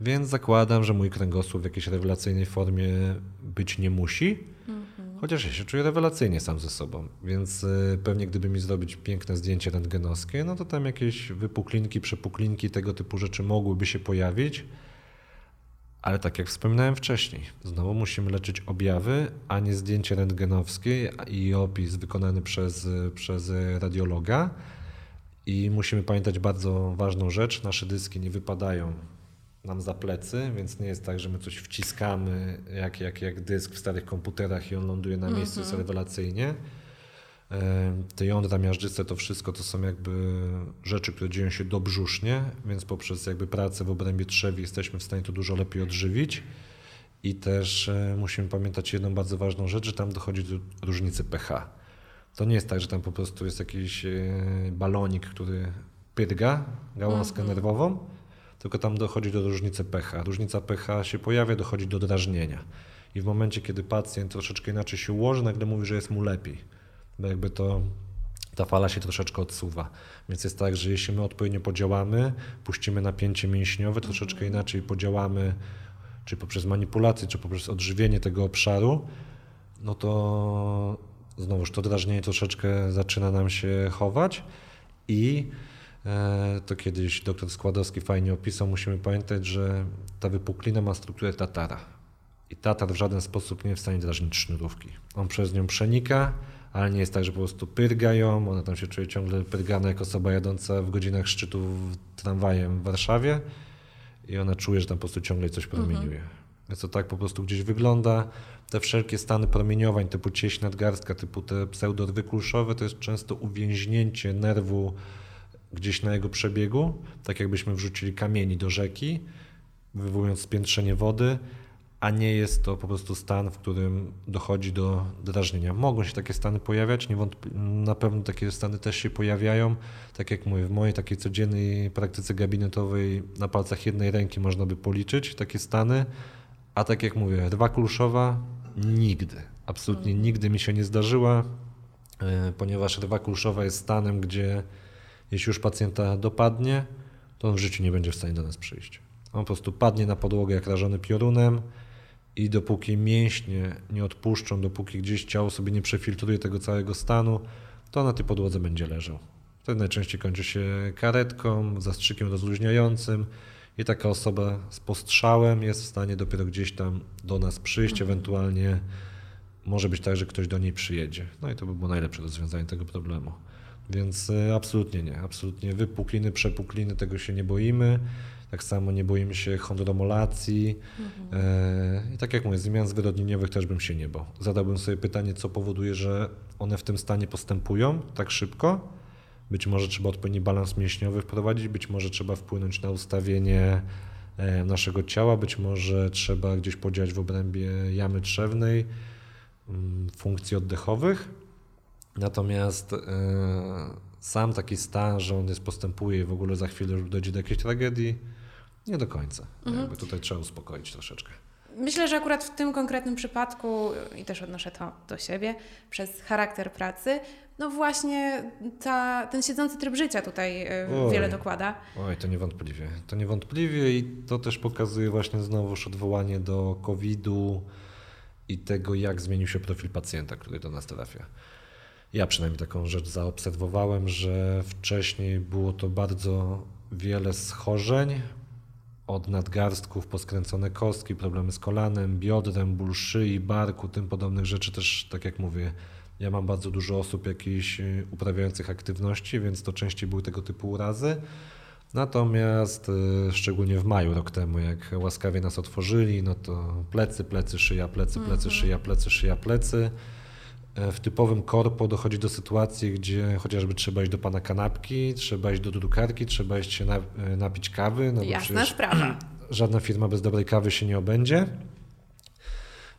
Więc zakładam, że mój kręgosłup w jakiejś rewelacyjnej formie być nie musi. Mhm. Chociaż ja się czuję rewelacyjnie sam ze sobą, więc y, pewnie gdyby mi zrobić piękne zdjęcie rentgenowskie, no to tam jakieś wypuklinki, przepuklinki, tego typu rzeczy mogłyby się pojawić. Ale tak jak wspominałem wcześniej, znowu musimy leczyć objawy, a nie zdjęcie rentgenowskie i opis wykonany przez, przez radiologa. I musimy pamiętać bardzo ważną rzecz: nasze dyski nie wypadają nam za plecy, więc nie jest tak, że my coś wciskamy jak, jak, jak dysk w starych komputerach i on ląduje na miejscu, jest mhm. rewelacyjnie. Te jądra miażdżyce, to wszystko to są jakby rzeczy, które dzieją się dobrzusznie, więc poprzez jakby pracę w obrębie trzewi jesteśmy w stanie to dużo lepiej odżywić. I też e, musimy pamiętać jedną bardzo ważną rzecz, że tam dochodzi do różnicy pH. To nie jest tak, że tam po prostu jest jakiś e, balonik, który pyrga gałązkę mm -hmm. nerwową, tylko tam dochodzi do różnicy pH. Różnica pH się pojawia, dochodzi do drażnienia. I w momencie, kiedy pacjent troszeczkę inaczej się ułoży, nagle mówi, że jest mu lepiej. Bo jakby to ta fala się troszeczkę odsuwa. Więc jest tak, że jeśli my odpowiednio podziałamy, puścimy napięcie mięśniowe, troszeczkę mhm. inaczej podziałamy, czy poprzez manipulację, czy poprzez odżywienie tego obszaru, no to znowuż to drażnienie troszeczkę zaczyna nam się chować i to kiedyś doktor Składowski fajnie opisał, musimy pamiętać, że ta wypuklina ma strukturę tatara. I tatar w żaden sposób nie jest w stanie drażnić sznurówki. On przez nią przenika, ale nie jest tak, że po prostu pyrga ją, ona tam się czuje ciągle pyrgana jak osoba jadąca w godzinach szczytu tramwajem w Warszawie i ona czuje, że tam po prostu ciągle coś promieniuje. Mhm. Więc to tak po prostu gdzieś wygląda. Te wszelkie stany promieniowań typu cieś nadgarstka, typu te pseudorwy kulszowe, to jest często uwięźnięcie nerwu gdzieś na jego przebiegu, tak jakbyśmy wrzucili kamieni do rzeki, wywołując spiętrzenie wody, a nie jest to po prostu stan, w którym dochodzi do drażnienia. Mogą się takie stany pojawiać, na pewno takie stany też się pojawiają. Tak jak mówię, w mojej takiej codziennej praktyce gabinetowej na palcach jednej ręki można by policzyć takie stany, a tak jak mówię, rwa kulszowa nigdy, absolutnie nigdy mi się nie zdarzyła, e, ponieważ rwa kulszowa jest stanem, gdzie jeśli już pacjenta dopadnie, to on w życiu nie będzie w stanie do nas przyjść. On po prostu padnie na podłogę jak rażony piorunem i dopóki mięśnie nie odpuszczą, dopóki gdzieś ciało sobie nie przefiltruje tego całego stanu, to na tej podłodze będzie leżał. Wtedy najczęściej kończy się karetką, zastrzykiem rozluźniającym i taka osoba z postrzałem jest w stanie dopiero gdzieś tam do nas przyjść, mhm. ewentualnie może być tak, że ktoś do niej przyjedzie. No i to by było najlepsze rozwiązanie tego problemu. Więc e, absolutnie nie, absolutnie wypukliny, przepukliny, tego się nie boimy. Tak samo nie boimy się chondromolacji. Mhm. E, I tak jak mówię, zmian zwyrodnieniowych też bym się nie bał. Zadałbym sobie pytanie, co powoduje, że one w tym stanie postępują tak szybko. Być może trzeba odpowiedni balans mięśniowy wprowadzić, być może trzeba wpłynąć na ustawienie e, naszego ciała, być może trzeba gdzieś podziałać w obrębie jamy trzewnej, mm, funkcji oddechowych Natomiast e, sam taki stan, że on jest postępuje i w ogóle za chwilę dojdzie do jakiejś tragedii, nie do końca. Mhm. Jakby tutaj trzeba uspokoić troszeczkę. Myślę, że akurat w tym konkretnym przypadku, i też odnoszę to do siebie, przez charakter pracy, no właśnie ta, ten siedzący tryb życia tutaj e, oj, wiele dokłada. Oj, to niewątpliwie. To niewątpliwie i to też pokazuje właśnie znowuż odwołanie do COVID-u i tego, jak zmienił się profil pacjenta, który do nas trafia. Ja przynajmniej taką rzecz zaobserwowałem, że wcześniej było to bardzo wiele schorzeń, od nadgarstków, poskręcone kostki, problemy z kolanem, biodrem, ból szyi, barku, tym podobnych rzeczy też, tak jak mówię, ja mam bardzo dużo osób jakichś y, uprawiających aktywności, więc to częściej były tego typu urazy. Natomiast y, szczególnie w maju rok temu, jak łaskawie nas otworzyli, no to plecy, plecy, szyja, plecy, plecy, mhm. szyja, plecy, szyja, plecy. E, w typowym korpo dochodzi do sytuacji, gdzie chociażby trzeba iść do pana kanapki, trzeba iść do drukarki, trzeba iść się na, e, napić kawy. No Jasna sprawa. *clears throat* Żadna firma bez dobrej kawy się nie obędzie.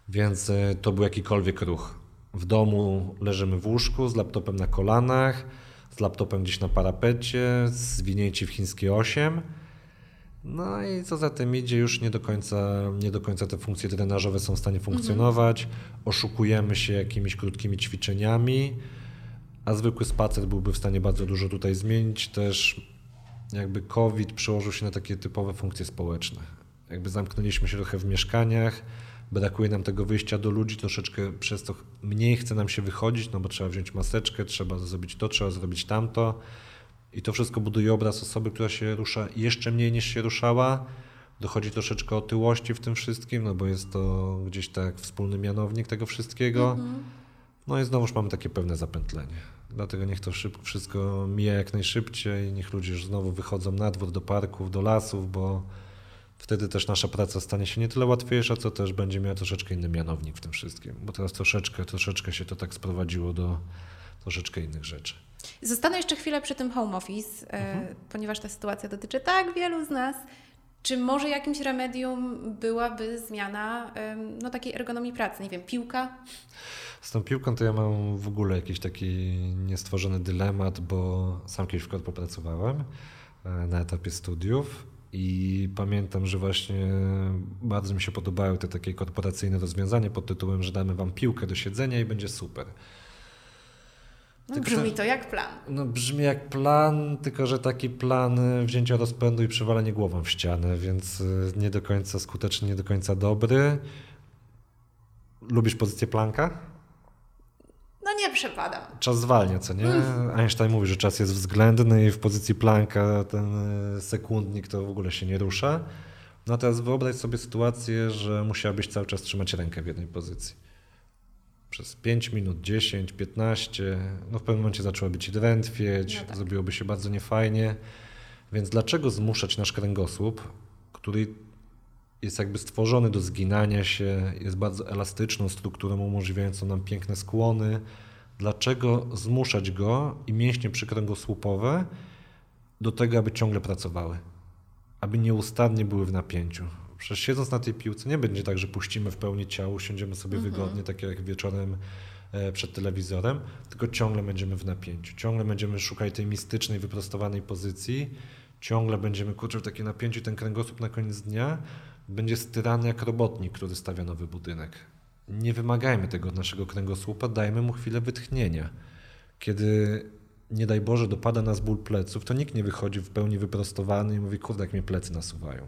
Więc e, to był jakikolwiek ruch. W domu leżymy w łóżku z laptopem na kolanach, z laptopem gdzieś na parapecie, zwinięci w chińskie 8. No i co za tym idzie, już nie do końca, nie do końca te funkcje trenażowe są w stanie funkcjonować. Mhm. Oszukujemy się jakimiś krótkimi ćwiczeniami, a zwykły spacer byłby w stanie bardzo dużo tutaj zmienić. Też jakby COVID przełożył się na takie typowe funkcje społeczne. Jakby zamknęliśmy się trochę w mieszkaniach, brakuje nam tego wyjścia do ludzi, troszeczkę przez to mniej chce nam się wychodzić, no bo trzeba wziąć maseczkę, trzeba zrobić to, trzeba zrobić tamto. I to wszystko buduje obraz osoby, która się rusza jeszcze mniej niż się ruszała. Dochodzi troszeczkę otyłości w tym wszystkim, no bo jest to gdzieś tak wspólny mianownik tego wszystkiego. Mhm. No i znowuż mamy takie pewne zapętlenie. Dlatego niech to szybko, wszystko mija jak najszybciej, niech ludzie już znowu wychodzą na dwór, do parków, do lasów, bo wtedy też nasza praca stanie się nie tyle łatwiejsza, co też będzie miała troszeczkę inny mianownik w tym wszystkim. Bo teraz troszeczkę, troszeczkę się to tak sprowadziło do troszeczkę innych rzeczy. Zostanę jeszcze chwilę przy tym home office, e, mhm. ponieważ ta sytuacja dotyczy tak wielu z nas. Czy może jakimś remedium byłaby zmiana no, takiej ergonomii pracy? Nie wiem, piłka? Z tą piłką to ja mam w ogóle jakiś taki niestworzony dylemat, bo sam kiedyś w korpo pracowałem e, na etapie studiów i pamiętam, że właśnie bardzo mi się podobały te takie korporacyjne rozwiązania pod tytułem, że damy wam piłkę do siedzenia i będzie super. No, brzmi to jak plan. No brzmi jak plan, tylko że taki plan wzięcia rozpędu i przewalenie głową w ścianę, więc y, nie do końca skuteczny, nie do końca dobry. Lubisz pozycję planka? No nie przepadam. Czas zwalnia, co nie? Mm. Einstein mówi, że czas jest względny i w pozycji planka ten y, sekundnik to w ogóle się nie rusza. No teraz wyobraź sobie sytuację, że musiałabyś cały czas trzymać rękę w jednej pozycji przez 5 minut, 10, 15, no w pewnym momencie zaczęłaby ci drętwieć, no tak. zrobiłoby się bardzo niefajnie. Więc dlaczego zmuszać nasz kręgosłup, który jest jakby stworzony do zginania się, jest bardzo elastyczną strukturą umożliwiającą nam piękne skłony, dlaczego zmuszać go i mięśnie przykręgosłupowe do tego, aby ciągle pracowały, aby nieustannie były w napięciu. Przecież siedząc na tej piłce nie będzie tak, że puścimy w pełni ciało, siądziemy sobie mhm. wygodnie, tak jak wieczorem e, przed telewizorem, tylko ciągle będziemy w napięciu. Ciągle będziemy szukać tej mistycznej, wyprostowanej pozycji, ciągle będziemy kurczyć w takim napięciu i ten kręgosłup na koniec dnia będzie styrany jak robotnik, który stawia nowy budynek. Nie wymagajmy tego od naszego kręgosłupa, dajmy mu chwilę wytchnienia. Kiedy nie daj Boże dopada nas ból pleców, to nikt nie wychodzi w pełni wyprostowany i mówi, kurde, jak mnie plecy nasuwają.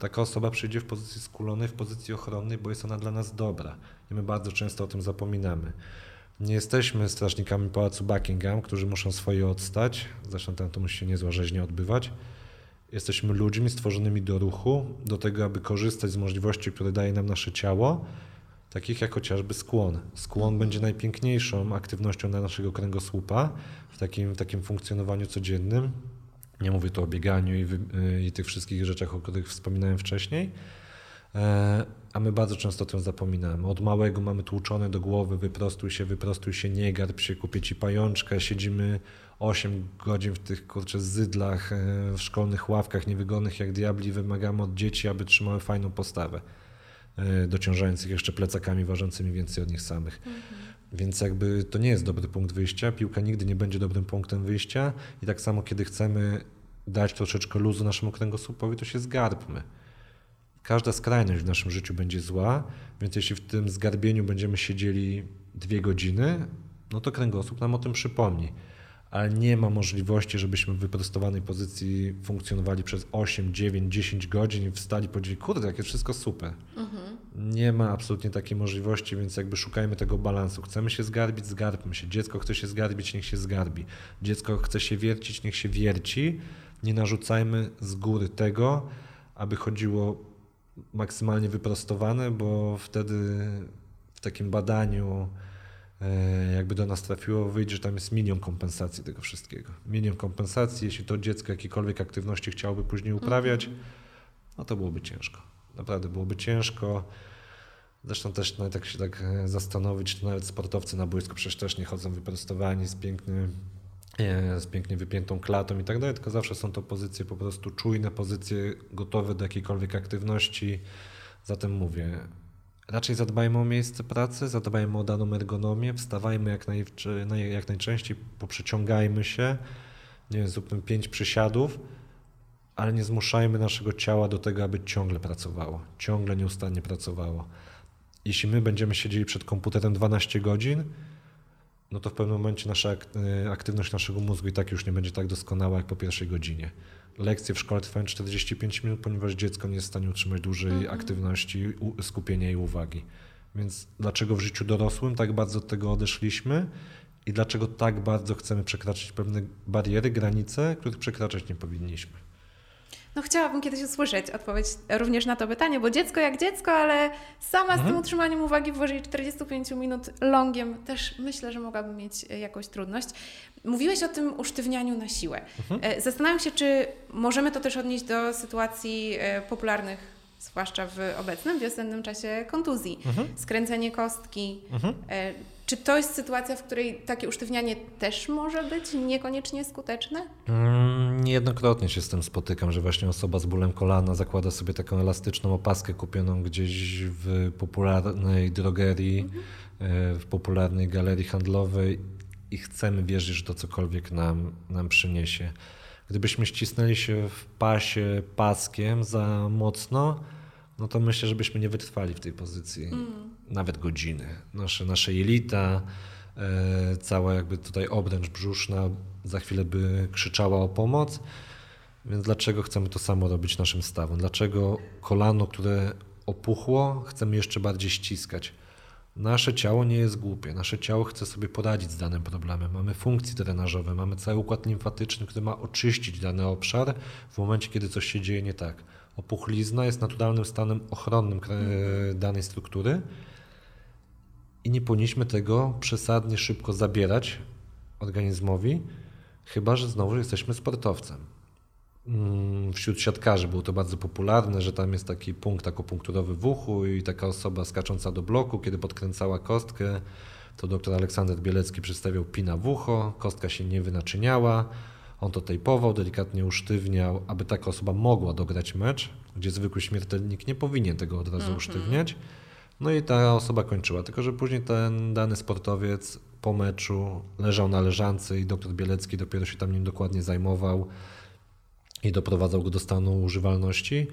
Taka osoba przyjdzie w pozycji skulonej, w pozycji ochronnej, bo jest ona dla nas dobra. I my bardzo często o tym zapominamy. Nie jesteśmy strażnikami pałacu Buckingham, którzy muszą swoje odstać. Zresztą tam to musi się niezła rzeźnia odbywać. Jesteśmy ludźmi stworzonymi do ruchu, do tego, aby korzystać z możliwości, które daje nam nasze ciało, takich jak chociażby skłon. Skłon będzie najpiękniejszą aktywnością dla naszego kręgosłupa w takim, w takim funkcjonowaniu codziennym. Nie mówię tu o bieganiu i, i tych wszystkich rzeczach, o których wspominałem wcześniej. E, a my bardzo często o tym zapominamy. Od małego mamy tłuczone do głowy, wyprostuj się, wyprostuj się, nie garb się, kupię ci pajączkę, siedzimy 8 godzin w tych kurczę zydlach, e, w szkolnych ławkach niewygodnych jak diabli, wymagamy od dzieci, aby trzymały fajną postawę, e, dociążając ich jeszcze plecakami ważącymi więcej od nich samych. Mhm. Więc jakby to nie jest dobry punkt wyjścia. Piłka nigdy nie będzie dobrym punktem wyjścia. I tak samo, kiedy chcemy dać troszeczkę luzu naszemu kręgosłupowi, to się zgarbmy. Każda skrajność w naszym życiu będzie zła, więc jeśli w tym zgarbieniu będziemy siedzieli dwie godziny, no to kręgosłup nam o tym przypomni ale nie ma możliwości, żebyśmy w wyprostowanej pozycji funkcjonowali przez 8, 9, 10 godzin i wstali i powiedzieli, kurde, jakie wszystko super. Mhm. Nie ma absolutnie takiej możliwości, więc jakby szukajmy tego balansu. Chcemy się zgarbić, zgarbmy się. Dziecko chce się zgarbić, niech się zgarbi. Dziecko chce się wiercić, niech się wierci. Nie narzucajmy z góry tego, aby chodziło maksymalnie wyprostowane, bo wtedy w takim badaniu jakby do nas trafiło, wyjdzie, że tam jest milion kompensacji tego wszystkiego. Milion kompensacji, jeśli to dziecko jakiejkolwiek aktywności chciałoby później uprawiać, mhm. no to byłoby ciężko. Naprawdę byłoby ciężko. Zresztą też nawet jak się tak e, zastanowić, to nawet sportowcy na boisku przecież też nie chodzą wyprostowani z pięknym e, z pięknie wypiętą klatą i tak dalej, tylko zawsze są to pozycje po prostu czujne, pozycje gotowe do jakiejkolwiek aktywności. Zatem mówię, Raczej zadbajmy o miejsce pracy, zadbajmy o daną ergonomię, wstawajmy jak, naj, jak najczęściej, poprzeciągajmy się, nie wiem, zróbmy pięć przysiadów ale nie zmuszajmy naszego ciała do tego, aby ciągle pracowało, ciągle nieustannie pracowało. Jeśli my będziemy siedzieli przed komputerem 12 godzin, no to w pewnym momencie nasza y, aktywność naszego mózgu i tak już nie będzie tak doskonała jak po pierwszej godzinie. Lekcje w szkole trwają 45 minut, ponieważ dziecko nie jest w stanie utrzymać dłużej mhm. aktywności, skupienia i uwagi. Więc dlaczego w życiu dorosłym tak bardzo od tego odeszliśmy i dlaczego tak bardzo chcemy przekraczać pewne bariery, granice, których przekraczać nie powinniśmy? No chciałabym kiedyś usłyszeć odpowiedź również na to pytanie, bo dziecko jak dziecko, ale sama mhm. z tym mhm. utrzymaniem uwagi w 45 minut longiem też myślę, że mogłabym mieć e, jakąś trudność. Mówiłeś o tym usztywnianiu na siłę. Mhm. E, zastanawiam się, czy możemy to też odnieść do sytuacji e, popularnych zwłaszcza w obecnym wiosennym czasie kontuzji, mhm. skręcenie kostki. Mhm. Czy to jest sytuacja, w której takie usztywnianie też może być niekoniecznie skuteczne? Mm, niejednokrotnie się z tym spotykam, że właśnie osoba z bólem kolana zakłada sobie taką elastyczną opaskę kupioną gdzieś w popularnej drogerii, mhm. E, w popularnej galerii handlowej i chcemy wierzyć, że to cokolwiek nam, nam przyniesie. Gdybyśmy ścisnęli się w pasie paskiem za mocno, no to myślę, żebyśmy nie wytrwali w tej pozycji mm. nawet godziny. Nasze, nasze jelita, e, cała jakby tutaj obręcz brzuszna za chwilę by krzyczała o pomoc. Więc dlaczego chcemy to samo robić naszym stawem? Dlaczego kolano, które opuchło, chcemy jeszcze bardziej ściskać? Nasze ciało nie jest głupie. Nasze ciało chce sobie poradzić z danym problemem. Mamy funkcje drenażowe, mamy cały układ limfatyczny, który ma oczyścić dany obszar w momencie, kiedy coś się dzieje nie tak. Opuchlizna jest naturalnym stanem ochronnym danej struktury i nie powinniśmy tego przesadnie szybko zabierać organizmowi, chyba że znowu jesteśmy sportowcem. Mm, wśród siatkarzy było to bardzo popularne, że tam jest taki punkt akupunkturowy w uchu i taka osoba skacząca do bloku, kiedy podkręcała kostkę, to dr Aleksander Bielecki przedstawiał pina w ucho, kostka się nie wynaczyniała, on to tejpował, delikatnie usztywniał, aby taka osoba mogła dograć mecz, gdzie zwykły śmiertelnik nie powinien tego od razu mm -hmm. usztywniać. No i ta osoba kończyła, tylko że później ten dany sportowiec po meczu leżał na leżance i doktor Bielecki dopiero się tam nim dokładnie zajmował i doprowadzał go do stanu używalności.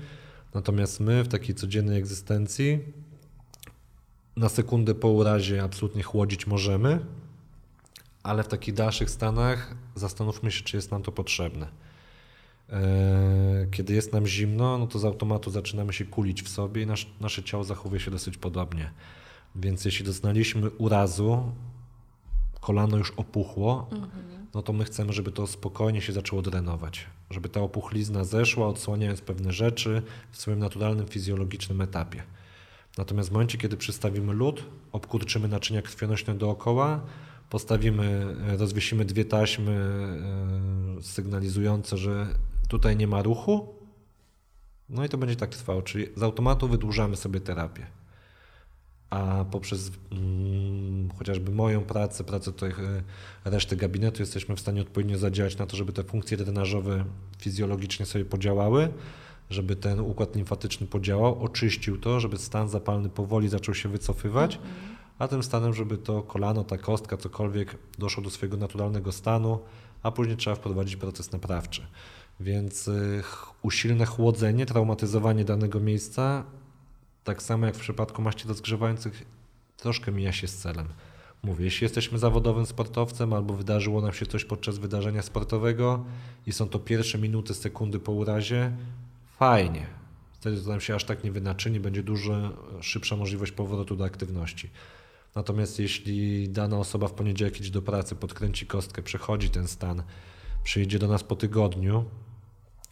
Natomiast my w takiej codziennej egzystencji na sekundę po urazie absolutnie chłodzić możemy, ale w takich dalszych stanach zastanówmy się, czy jest nam to potrzebne. E, kiedy jest nam zimno, no to z automatu zaczynamy się kulić w sobie i nasz, nasze ciało zachowuje się dosyć podobnie. Więc jeśli doznaliśmy urazu, kolano już opuchło, mhm. No to my chcemy, żeby to spokojnie się zaczęło drenować. Żeby ta opuchlizna zeszła, odsłaniając pewne rzeczy w swoim naturalnym, fizjologicznym etapie. Natomiast w momencie, kiedy przystawimy lód, obkurczymy naczynia krwionośne dookoła, postawimy, rozwiesimy dwie taśmy e, sygnalizujące, że tutaj nie ma ruchu, no i to będzie tak trwało, czyli z automatu wydłużamy sobie terapię. A poprzez mm, chociażby moją pracę, pracę tutaj e, reszty gabinetu, jesteśmy w stanie odpowiednio zadziałać na to, żeby te funkcje drenażowe fizjologicznie sobie podziałały, żeby ten układ limfatyczny podziałał, oczyścił to, żeby stan zapalny powoli zaczął się wycofywać. A tym stanem, żeby to kolano, ta kostka, cokolwiek doszło do swojego naturalnego stanu, a później trzeba wprowadzić proces naprawczy. Więc y, usilne chłodzenie, traumatyzowanie danego miejsca, tak samo jak w przypadku maści rozgrzewających, troszkę mija się z celem. Mówię, jeśli jesteśmy zawodowym sportowcem albo wydarzyło nam się coś podczas wydarzenia sportowego i są to pierwsze minuty, sekundy po urazie, fajnie. Wtedy to nam się aż tak nie wynaczyni, będzie dużo szybsza możliwość powrotu do aktywności. Natomiast jeśli dana osoba w poniedziałek idzie do pracy, podkręci kostkę, przechodzi ten stan, przyjdzie do nas po tygodniu,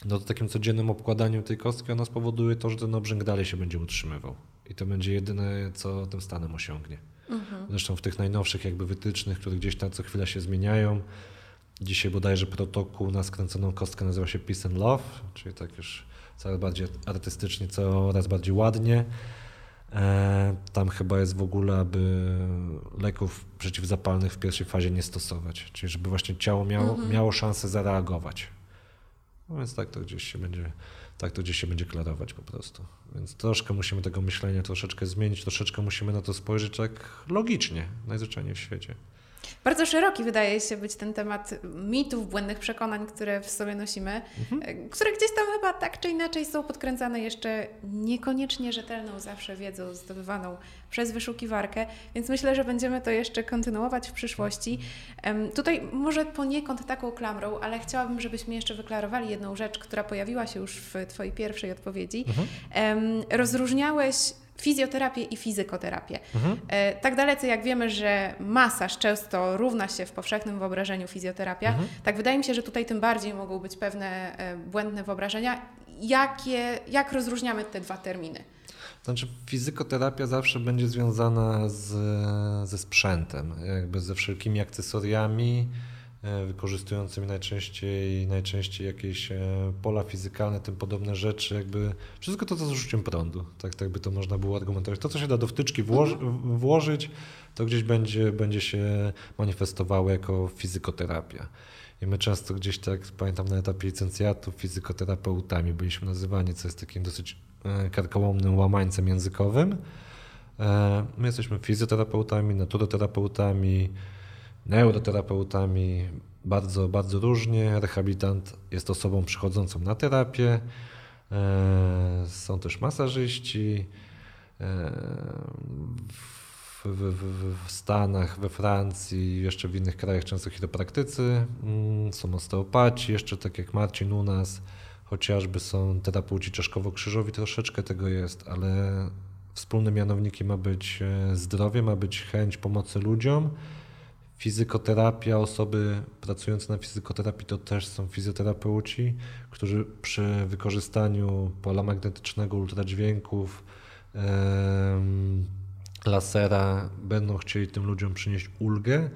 no to takim codziennym obkładaniem tej kostki ona spowoduje to, że ten obrzęk dalej się będzie utrzymywał. I to będzie jedyne, co tym stanem osiągnie. Mhm. Zresztą w tych najnowszych jakby wytycznych, które gdzieś tam co chwila się zmieniają, dzisiaj bodajże protokół na skręconą kostkę nazywa się Peace and Love, czyli tak już coraz bardziej artystycznie, coraz bardziej ładnie. E, tam chyba jest w ogóle, aby leków przeciwzapalnych w pierwszej fazie nie stosować, czyli żeby właśnie ciało miało, mhm. miało szansę zareagować. No więc tak to gdzieś się będzie, tak to gdzieś się będzie klarować po prostu. Więc troszkę musimy tego myślenia troszeczkę zmienić, troszeczkę musimy na to spojrzeć tak logicznie, najzwyczajniej w świecie. Bardzo szeroki wydaje się być ten temat mitów, błędnych przekonań, które w sobie nosimy, mhm. które gdzieś tam chyba tak czy inaczej są podkręcane jeszcze niekoniecznie rzetelną zawsze wiedzą zdobywaną przez wyszukiwarkę, więc myślę, że będziemy to jeszcze kontynuować w przyszłości. Tutaj może poniekąd taką klamrą, ale chciałabym, żebyśmy jeszcze wyklarowali jedną rzecz, która pojawiła się już w Twojej pierwszej odpowiedzi. Mhm. Rozróżniałeś fizjoterapię i fizykoterapię. Mhm. E, tak dalece jak wiemy, że masaż często równa się w powszechnym wyobrażeniu fizjoterapia, mhm. tak wydaje mi się, że tutaj tym bardziej mogą być pewne e, błędne wyobrażenia. Jakie, jak rozróżniamy te dwa terminy? Znaczy, fizykoterapia zawsze będzie związana z, ze sprzętem, jakby ze wszelkimi akcesoriami, wykorzystującymi najczęściej, najczęściej jakieś e, pola fizykalne, tym podobne rzeczy, jakby wszystko to, co z użyciem prądu, tak, tak by to można było argumentować. To, co się da do wtyczki włoży, mhm. włożyć, to gdzieś będzie, będzie się manifestowało jako fizykoterapia. I my często gdzieś tak, pamiętam na etapie licencjatu, fizykoterapeutami byliśmy nazywani, co jest takim dosyć e, karkołomnym łamańcem językowym. My jesteśmy fizjoterapeutami, naturoterapeutami, neuroterapeutami, bardzo, bardzo różnie. Rehabilitant jest osobą przychodzącą na terapię. E, są też masażyści. E, w, w, w, Stanach, we Francji, jeszcze w innych krajach często chiropraktycy, mm, są osteopaci, jeszcze tak jak Marcin u nas, chociażby są terapeuci czeszkowo-krzyżowi, troszeczkę tego jest, ale wspólnym mianownikiem ma być e, zdrowie, ma być chęć pomocy ludziom Fizykoterapia, osoby pracujące na fizykoterapii to też są fizjoterapeuci, którzy przy wykorzystaniu pola magnetycznego, ultradźwięków, lasera będą chcieli tym ludziom przynieść ulgę,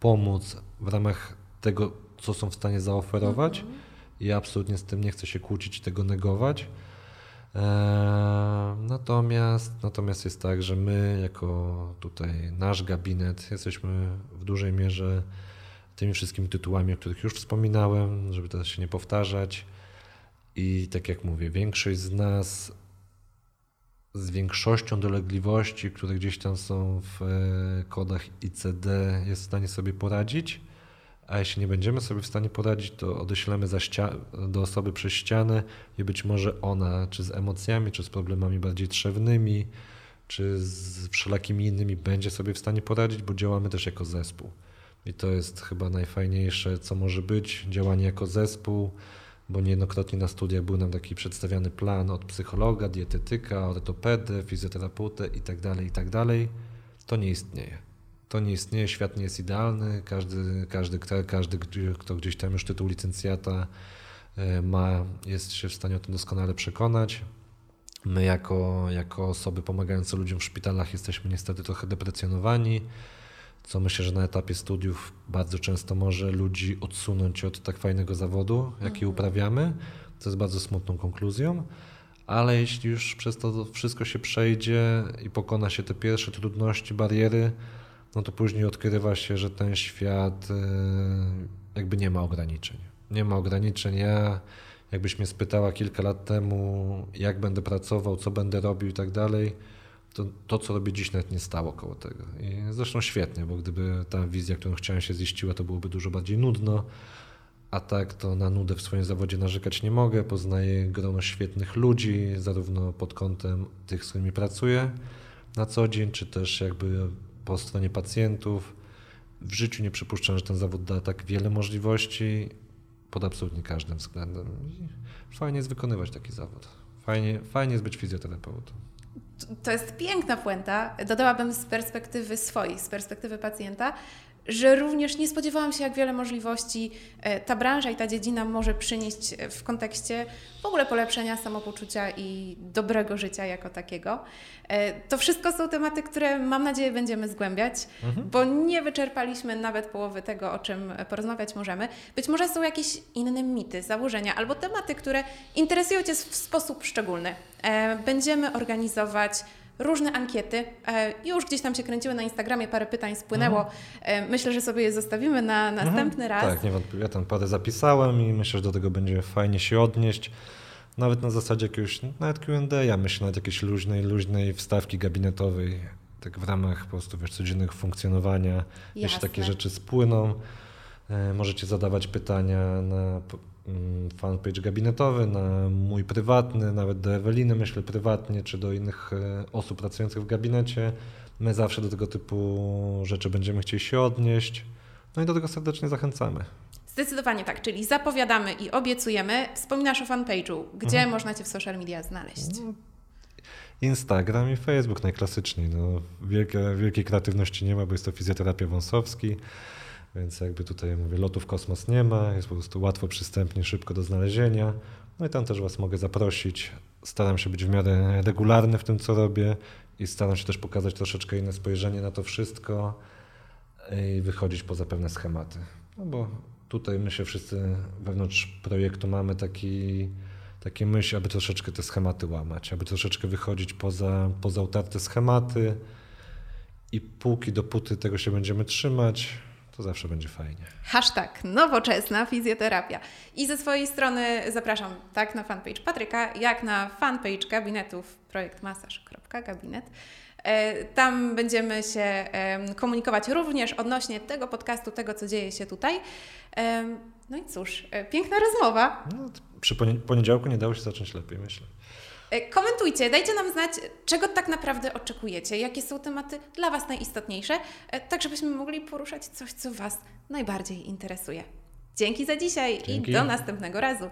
pomóc w ramach tego, co są w stanie zaoferować. Mhm. I absolutnie z tym nie chcę się kłócić i tego negować. Eee, natomiast, natomiast jest tak, że my, jako tutaj nasz gabinet, jesteśmy w dużej mierze tymi wszystkimi tytułami, o których już wspominałem, żeby teraz się nie powtarzać. I tak jak mówię, większość z nas z większością dolegliwości, które gdzieś tam są w e, kodach ICD, jest w stanie sobie poradzić a jeśli nie będziemy sobie w stanie poradzić, to odeślemy do osoby przez ścianę i być może ona, czy z emocjami, czy z problemami bardziej trzewnymi, czy z wszelakimi innymi, będzie sobie w stanie poradzić, bo działamy też jako zespół. I to jest chyba najfajniejsze, co może być, działanie jako zespół, bo niejednokrotnie na studiach był nam taki przedstawiany plan od psychologa, dietetyka, ortopedy, fizjoterapeutę itd., tak itd. Tak to nie istnieje to nie istnieje, świat nie jest idealny, każdy, każdy, każdy kto gdzieś tam już tytuł licencjata e, ma, jest się w stanie o tym doskonale przekonać. My jako, jako osoby pomagające ludziom w szpitalach jesteśmy niestety trochę deprecjonowani, co myślę, że na etapie studiów bardzo często może ludzi odsunąć od tak fajnego zawodu, jaki mhm. uprawiamy, co jest bardzo smutną konkluzją. Ale jeśli już przez to wszystko się przejdzie i pokona się te pierwsze trudności, bariery, no to później odkrywa się, że ten świat e, jakby nie ma ograniczeń. Nie ma ograniczeń. Ja, jakbyś mnie spytała kilka lat temu, jak będę pracował, co będę robił i tak dalej, to, to, co robię dziś, nawet nie stało koło tego. I zresztą świetnie, bo gdyby ta wizja, którą chciałem się ziściła, to byłoby dużo bardziej nudno. A tak to na nudę w swoim zawodzie narzekać nie mogę. Poznaję grono świetnych ludzi, zarówno pod kątem tych, z którymi pracuję na co dzień, czy też jakby po stronie pacjentów. W życiu nie przypuszczam, że ten zawód da tak wiele możliwości pod absolutnie każdym względem. Fajnie jest wykonywać taki zawód. Fajnie, fajnie jest być fizjoterapeutą. To jest piękna puenta. Dodałabym z perspektywy swojej, z perspektywy pacjenta, że również nie spodziewałam się, jak wiele możliwości e, ta branża i ta dziedzina może przynieść e, w kontekście w ogóle polepszenia samopoczucia i dobrego życia jako takiego. E, to wszystko są tematy, które mam nadzieję będziemy zgłębiać, mhm. bo nie wyczerpaliśmy nawet połowy tego, o czym porozmawiać możemy. Być może są jakieś inne mity, założenia albo tematy, które interesują Cię w sposób szczególny. Będziemy organizować różne ankiety. E, już gdzieś tam się kręciły na Instagramie, parę pytań spłynęło. Mhm. Myślę, że sobie je zostawimy na mhm. następny mhm. raz. Tak, niewątpliwie. Ja tam parę zapisałem i myślę, że do tego będzie fajnie się odnieść. Nawet na zasadzie jakiegoś, nawet Q&A, ja myślę, nawet jakiejś luźnej, luźnej wstawki gabinetowej. tak w ramach po prostu wiesz, codziennych funkcjonowania, jeśli Jasne. takie rzeczy spłyną, e, możecie zadawać pytania na fanpage gabinetowy, na mój prywatny, nawet do Eweliny myślę prywatnie, czy do innych e, osób pracujących w gabinecie. My zawsze do tego typu rzeczy będziemy chcieli się odnieść. No i do tego serdecznie zachęcamy. Zdecydowanie tak, czyli zapowiadamy i obiecujemy. Wspominasz o fanpage'u. Gdzie Mhm. można Cię w social media znaleźć? Instagram i Facebook najklasyczniej. No, wielkie, wielkiej kreatywności nie ma, bo jest to fizjoterapia wąsowski, więc jakby tutaj mówię, lotu w kosmos nie ma, jest po prostu łatwo, przystępnie, szybko do znalezienia. No i tam też Was mogę zaprosić. Staram się być w miarę regularny w tym, co robię i staram się też pokazać troszeczkę inne spojrzenie na to wszystko i wychodzić poza pewne schematy. No bo tutaj my się wszyscy wewnątrz projektu mamy taki, takie myśl, aby troszeczkę te schematy łamać, aby troszeczkę wychodzić poza, poza utarte schematy i póki dopóty tego się będziemy trzymać, to zawsze będzie fajnie. Hashtag nowoczesna fizjoterapia. I ze swojej strony zapraszam tak na fanpage Patryka, jak na fanpage gabinetów projektmasaż.gabinet. E, Tam będziemy się komunikować również odnośnie tego podcastu, tego co dzieje się tutaj. No i cóż, e, piękna rozmowa. No, przy ponie- poniedziałku nie dało się zacząć lepiej, myślę. E, Komentujcie, dajcie nam znać, czego tak naprawdę oczekujecie, jakie są tematy dla Was najistotniejsze, e, tak żebyśmy mogli poruszać coś, co Was najbardziej interesuje. Dzięki za dzisiaj Dzięki. i do następnego razu.